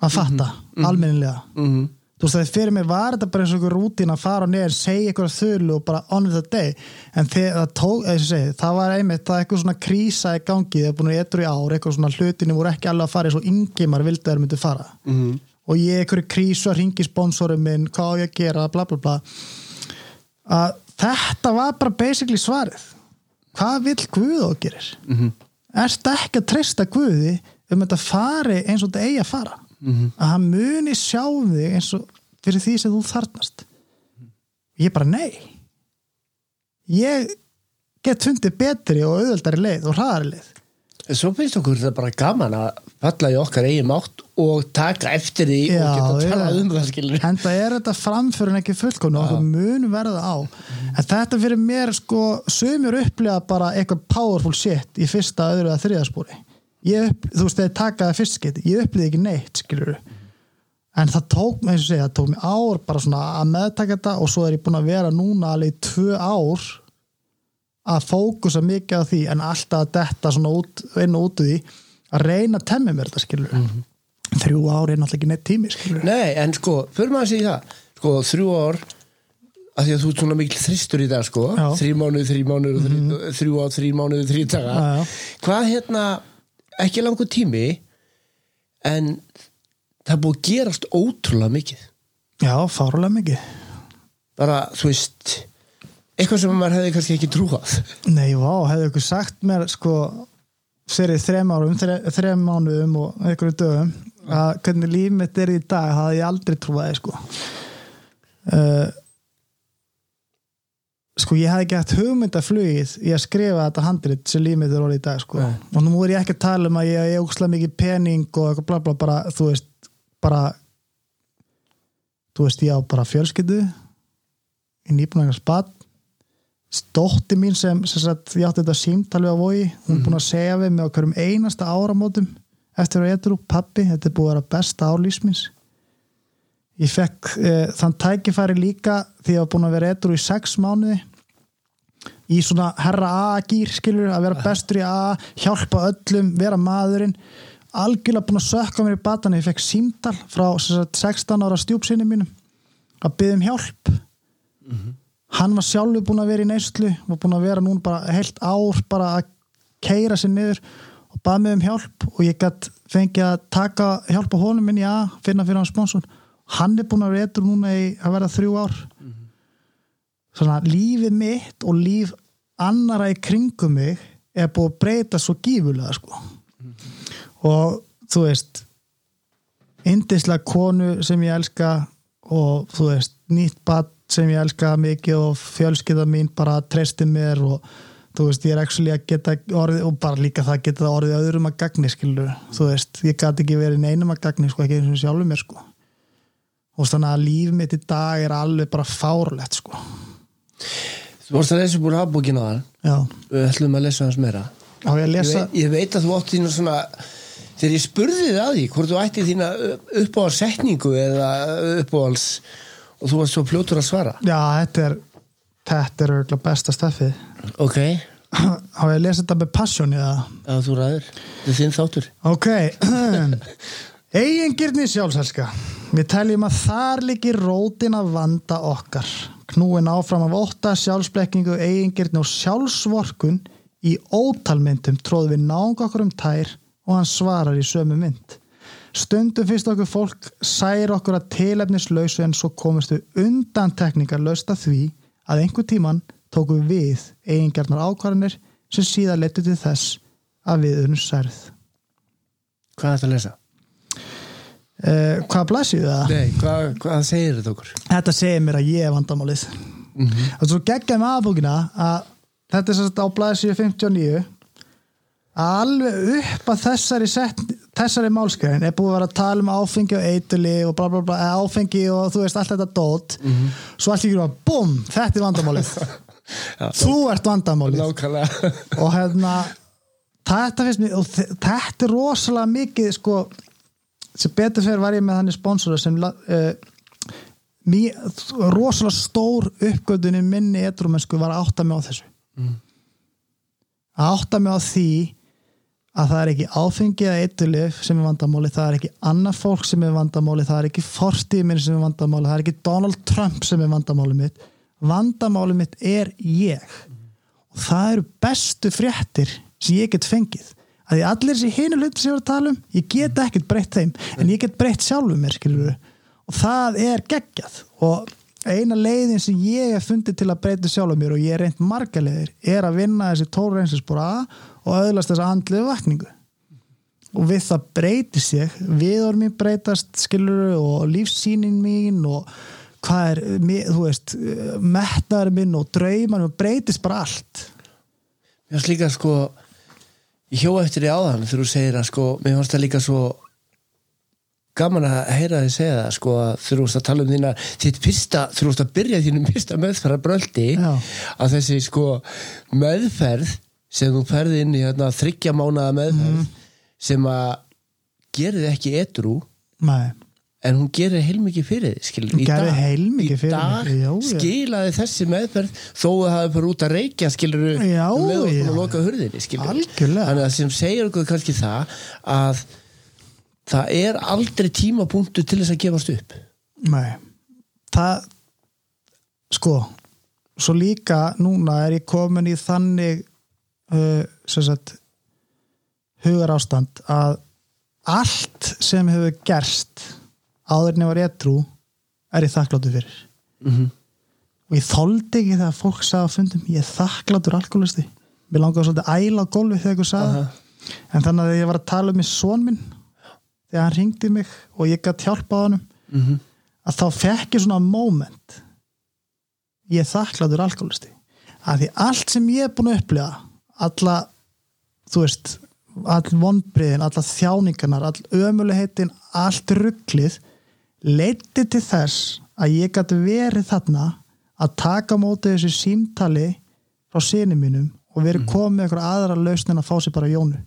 Speaker 2: að fatta, almennilega.
Speaker 1: mm
Speaker 2: þú veist það fyrir mig var þetta bara eins og einhver rútín að fara og neður, segja eitthvað þölu og bara on the day. En það tók, segi, það var einmitt það er eitthvað svona krísa í gangi það er búin að eitthvað í ár, eitthvað svona hlutinu voru ekki alveg að fara eins og ingimar vildi að þeir myndi fara.
Speaker 1: -hmm.
Speaker 2: og ég eitthvað krísu að ringi sponsorum minn, hvað á ég að gera, bla bla bla. Að þetta var bara basically svarið. Hvað vill Guð og gerir? Mm -hmm. erst ekki að treysta Guði um þetta fari eins og þetta eigi að fara -hmm. að hann muni sjá þig eins og fyrir því sem þú þarnast ég bara nei. Ég get fundið betri og auðveldari leið og hraðari leið.
Speaker 1: Svo finnst okkur þetta bara gaman að falla í okkar eigin mátt og taka eftir því
Speaker 2: Já,
Speaker 1: og geta talað um það skilur
Speaker 2: en það er þetta framfyrir en ekki fullkomna og það mun verða á. En þetta fyrir mér sko sömur upplega bara eitthvað powerful shit í fyrsta, öðru að þriðaspúri upp, þú veist, þegar taka það fyrst skeitt ég upplýði ekki neitt, skilur en það tók mig, eins og segja, það tók mig ár bara svona að meðtaka þetta og svo er ég búin að vera núna alveg í tvö ár að fókusa mikið á því en alltaf að detta svona út, inn og út úr því að reyna að temmi mér þetta, skilur þrjú ár er náttúrulega ekki neitt tími, skilur
Speaker 1: Nei, en sko, fyrir maður að segja það sko, þrjú ár að því að þú ert svona mikil þristur í dag sko.
Speaker 2: Mhm.
Speaker 1: þrjú mánuð, þrjú mánuð, mm -hmm. þrjú ár, þrjú mánuð, þrjú daga
Speaker 2: Já, já.
Speaker 1: hvað hérna, ekki langur tími en það er búið að gerast ótrúlega mikið.
Speaker 2: Já, fárulega mikið.
Speaker 1: Bara, þú veist eitthvað sem maður hefði kannski ekki trúað.
Speaker 2: Nei, vá, hefðu ykkur sagt mér sko fyrir þrem árum, þre, þrem mánuðum og einhverju dögum að hvernig líf mitt er í dag, það hafði ég aldrei trúaði sko. Uh, sko ég hafði gett hugmyndaflugið í að skrifa þetta handrit sem líf mitt er orðið í dag sko.
Speaker 1: Nei.
Speaker 2: og nú er ég ekki að tala um að ég er ógslag mikið pening og bla bla bara, þú veist, bara þú veist, ég á bara fjölskyldu í nýbúinlega spatt stótti mín sem, sem sagt, ég átti þetta símtal við á vogi, hún er búin að segja við mig á hverjum einasta áramótum eftir að eitthvað pappi, þetta er búið að vera besta árlýsmins ég fekk eh, þann tækifæri líka því ég var búin að vera eitthvað í sex mánuði í svona herra A-gýr skilur, að vera bestur í A hjálpa öllum, vera maðurinn. Algjörlega búin að sökka mér í batan ég fekk símtal frá sagt, 16 ára stjúpsinni mínum að byggja um hjálp. Hann var sjálfur búin að vera í neyslu var búin að vera núna bara heilt ár bara að keira sér niður og bað mig um hjálp og ég gætt fengið að taka hjálpa honum minn í að finna fyrir hann sponsor. Hann er búin að vera eitthvað núna í að vera þrjú ár svona lífið mitt og líf annara í kringum mig er búið að breyta svo gífulega sko. Og þú veist indislega konu sem ég elska og þú veist nýtt bad sem ég elska mikið og fjölskylda mín bara treysti mér og þú veist ég er actually að geta orðið og bara líka það geta það orðið öðrum að gagni skilur þú veist ég gæti ekki verið neinum að gagni sko ekki eins og sjálfur mér sko. Og þannig að líf mitt í dag er alveg bara fárlegt sko
Speaker 1: Þú vorst að lesa búin að búkina þar
Speaker 2: já,
Speaker 1: við ætlum að lesa hans meira.
Speaker 2: Á ég að
Speaker 1: ég
Speaker 2: lesa
Speaker 1: veit, ég veit að þú átt þína svona þegar ég spurði þið að því hvort þú ætti þína uppáhaldssetningu eða uppáhalds og þú varst svo fljótur að svara.
Speaker 2: Já, þetta er þetta er örgulega besta steffið
Speaker 1: ok,
Speaker 2: á ég að lesa þetta með passion eða?
Speaker 1: Að þú ræður. Þetta er þinn þáttur.
Speaker 2: Ok Eigingirni sjálfselska Við teljum að þar líki rótin að vanda okkar knúin áfram af ótta sjálfsblekkingu eigingirni og sjálfsvorkun í ótalmyndum tróð við náung okkur um tær og hann svarar í sömu mynd Stundum fyrst okkur fólk sær okkur að tilefnislausu en svo komist við undan tekningar lausta því að einhver tíman tókum við eigingarnar ákvarðanir sem síðan letu til þess að við unnum særð.
Speaker 1: hvað er þetta að lesa?
Speaker 2: Uh, hvað blæsið það?
Speaker 1: Nei, hvað, hvað segir þetta okkur?
Speaker 2: Þetta segir mér að ég er vandamálið. Mm -hmm. Og svo geggjaði með aðbúkina að þetta er sérst á blæsið 59 að alveg upp að þessari, þessari málskæðin er búið að vera að tala um áfengi og eituli og bla bla bla, áfengi og þú veist allt þetta dót svo allt ykkur að búm, þetta er vandamálið
Speaker 1: Já,
Speaker 2: þú ert vandamálið og hérna þetta finnst mér, þetta er rosalega mikið sko sem betur fyrir var ég með þannig sponsora sem uh, mý, rosalega stór uppgötunin minni etrumennsku var að átta mig á þessu. Að átta mig á því að það er ekki áfengi eða eitulif sem er vandamáli, það er ekki annað fólk sem er vandamáli, það er ekki fortíð minn sem er vandamáli, það er ekki Donald Trump sem er vandamáli mitt. Vandamáli mitt er ég. Og það eru bestu fréttir sem ég get fengið að því allir þessi hinu hluti sem ég var að tala um ég get ekkert breytt þeim en ég get breytt sjálfum mér skilur og það er geggjað. Og eina leiðin sem ég hef fundið til að breyta sjálfum mér og ég er reynd marga leiðir er að vinna þessi tólreinsinspor A og öðlast þessa andliðu vakningu. Og við það breytist ég viðor mín breytast skilur og lífsýnin mín og hvað er, þú veist metnaður minn og draumar og breytist bara allt.
Speaker 1: Mér finnst líka sko ég hjó eftir því áðan þegar þú segir að sko mér finnst það líka svo gaman að heyra þið segja það sko að þú veist að tala um þína þitt þegar þú veist að byrja þínum fyrsta meðferðar bröldi að þessi sko meðferð sem þú ferði inn í hérna, þryggja mánaða meðferð sem að gerir þig ekki edru
Speaker 2: nei,
Speaker 1: en hún gerir heilmikið fyrir þig skilur,
Speaker 2: Hún
Speaker 1: dag-
Speaker 2: heilmikið fyrir
Speaker 1: í dag skilaði þessi meðferð þó að það hefur bara út að reykja skilur
Speaker 2: Já,
Speaker 1: um leið og loka hurðinni skilur
Speaker 2: Algjörlega.
Speaker 1: þannig að sem segir okkur kannski það að það er aldrei tímapunktu til þess að gefast upp.
Speaker 2: Nei. Það sko svo líka núna er ég komin í þannig uh, sagt hugar ástand að allt sem hefur gerst áður en ég var edru er ég þakkláttu fyrir
Speaker 1: mm -hmm.
Speaker 2: og ég þoldi ekki þegar fólk sagði á fundum ég er þakkláttur alkoholisti mér langaði svolítið að æla á gólfi þegar ykkur sagði
Speaker 1: Aha.
Speaker 2: það. en þannig að ég var að tala um með son minn þegar hann ringdi mig og ég gætt hjálpa honum
Speaker 1: Mm -hmm.
Speaker 2: að þá fekk ég svona moment ég er þakkláttur alkoholisti að því allt sem ég er búin að upplifa alla, þú veist all vonbriðin, alla þjáningarnar all ömulegheitin, allt rugglið leiti til þess að ég gæti verið þarna að taka á móti þessu símtali frá sinni mínum og verið komið með eitthvað aðra lausn en að fá sér bara jónu.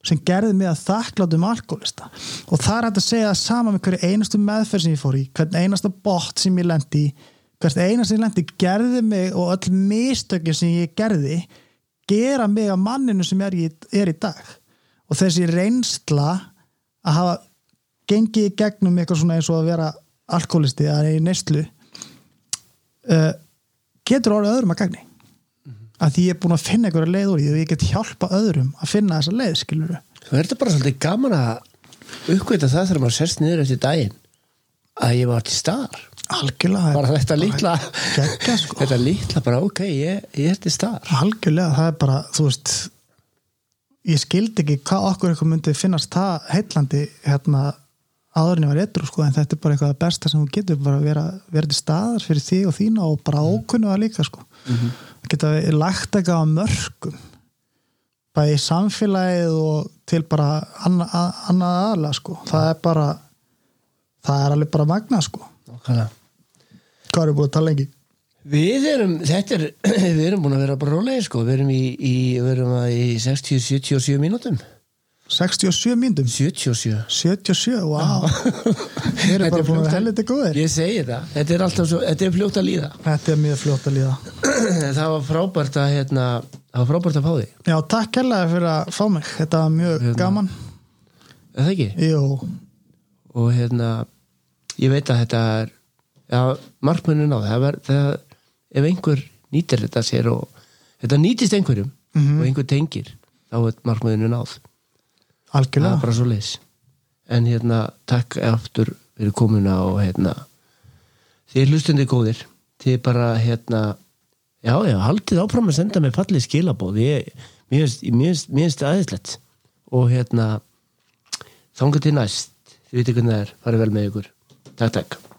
Speaker 2: Sem gerði mig að þakklátum alkoholista. Og það er hægt að segja það sama með hverju einastu meðferð sem ég fór í hvern einasta bótt sem ég lendi í hvert einasta sem ég lendi gerði mig og öll mistökin sem ég gerði gera mig að manninu sem er er í dag. Og þessi reynsla að hafa gengið í gegnum eitthvað svona eins og að vera alkoholisti eða í neyslu uh, getur orðið öðrum að gagni. Að því ég er búin að finna einhverja leið úr því og ég get hjálpa öðrum að finna þessa leið skilur
Speaker 1: Það er þetta bara svolítið gaman að uppgöta það þegar maður sérst niður eftir daginn að ég var til staðar.
Speaker 2: Algjörlega
Speaker 1: bara þetta
Speaker 2: geggja, sko.
Speaker 1: þetta litla bara ok, ég, ég er til staðar.
Speaker 2: Algjörlega, það er bara, þú veist ég skildi ekki hvað okkur eitthvað myndi finnast það heitlandi hérna áður en ég var eitthvað sko, en þetta er bara eitthvað besta sem þú getur bara vera, vera til staðar fyrir því og þína og bara ókunnu það líka sko.
Speaker 1: Mhm.
Speaker 2: geta lagt eitthvað mörgum bæði samfélagið og til bara annað anna aðla sko. Það er bara það er alveg bara magna sko. Hvað eru búið að tala lengi?
Speaker 1: Við erum, þetta er, við erum búin að vera bara rólegir sko, við erum í, í, að í 60-77 mínútum
Speaker 2: 67 myndum
Speaker 1: 77
Speaker 2: 77, wow erum
Speaker 1: Þetta
Speaker 2: bara búin að
Speaker 1: að-
Speaker 2: helviti góðir.
Speaker 1: Ég segi það, þetta er alltaf svo, þetta er fljótt að líða.
Speaker 2: Þetta er mjög fljótt að líða.
Speaker 1: Það var frábært að, hérna, það var frábært að fá þig.
Speaker 2: Já, takk kærlega fyrir að fá mig. Þetta var mjög
Speaker 1: Hérna.
Speaker 2: gaman.
Speaker 1: Er það ekki?
Speaker 2: Jú,
Speaker 1: Og hérna, ég veit að þetta er, já, markmennin á það, það, ef einhver nýtir þetta sér og þetta nýtist einhverjum
Speaker 2: Mhm.
Speaker 1: og einhver tengir, þá er markmennin náð það er
Speaker 2: algjörlega
Speaker 1: bara svo leis. En hérna takk aftur fyrir komuna og hérna þið hlustundi góðir þið bara hérna já já, haldið áfram að senda mig fallið skilabóð ég, það aðeinslegt og hérna þangað til næst þið veitir hvernig það er, farið vel með ykkur. Takk takk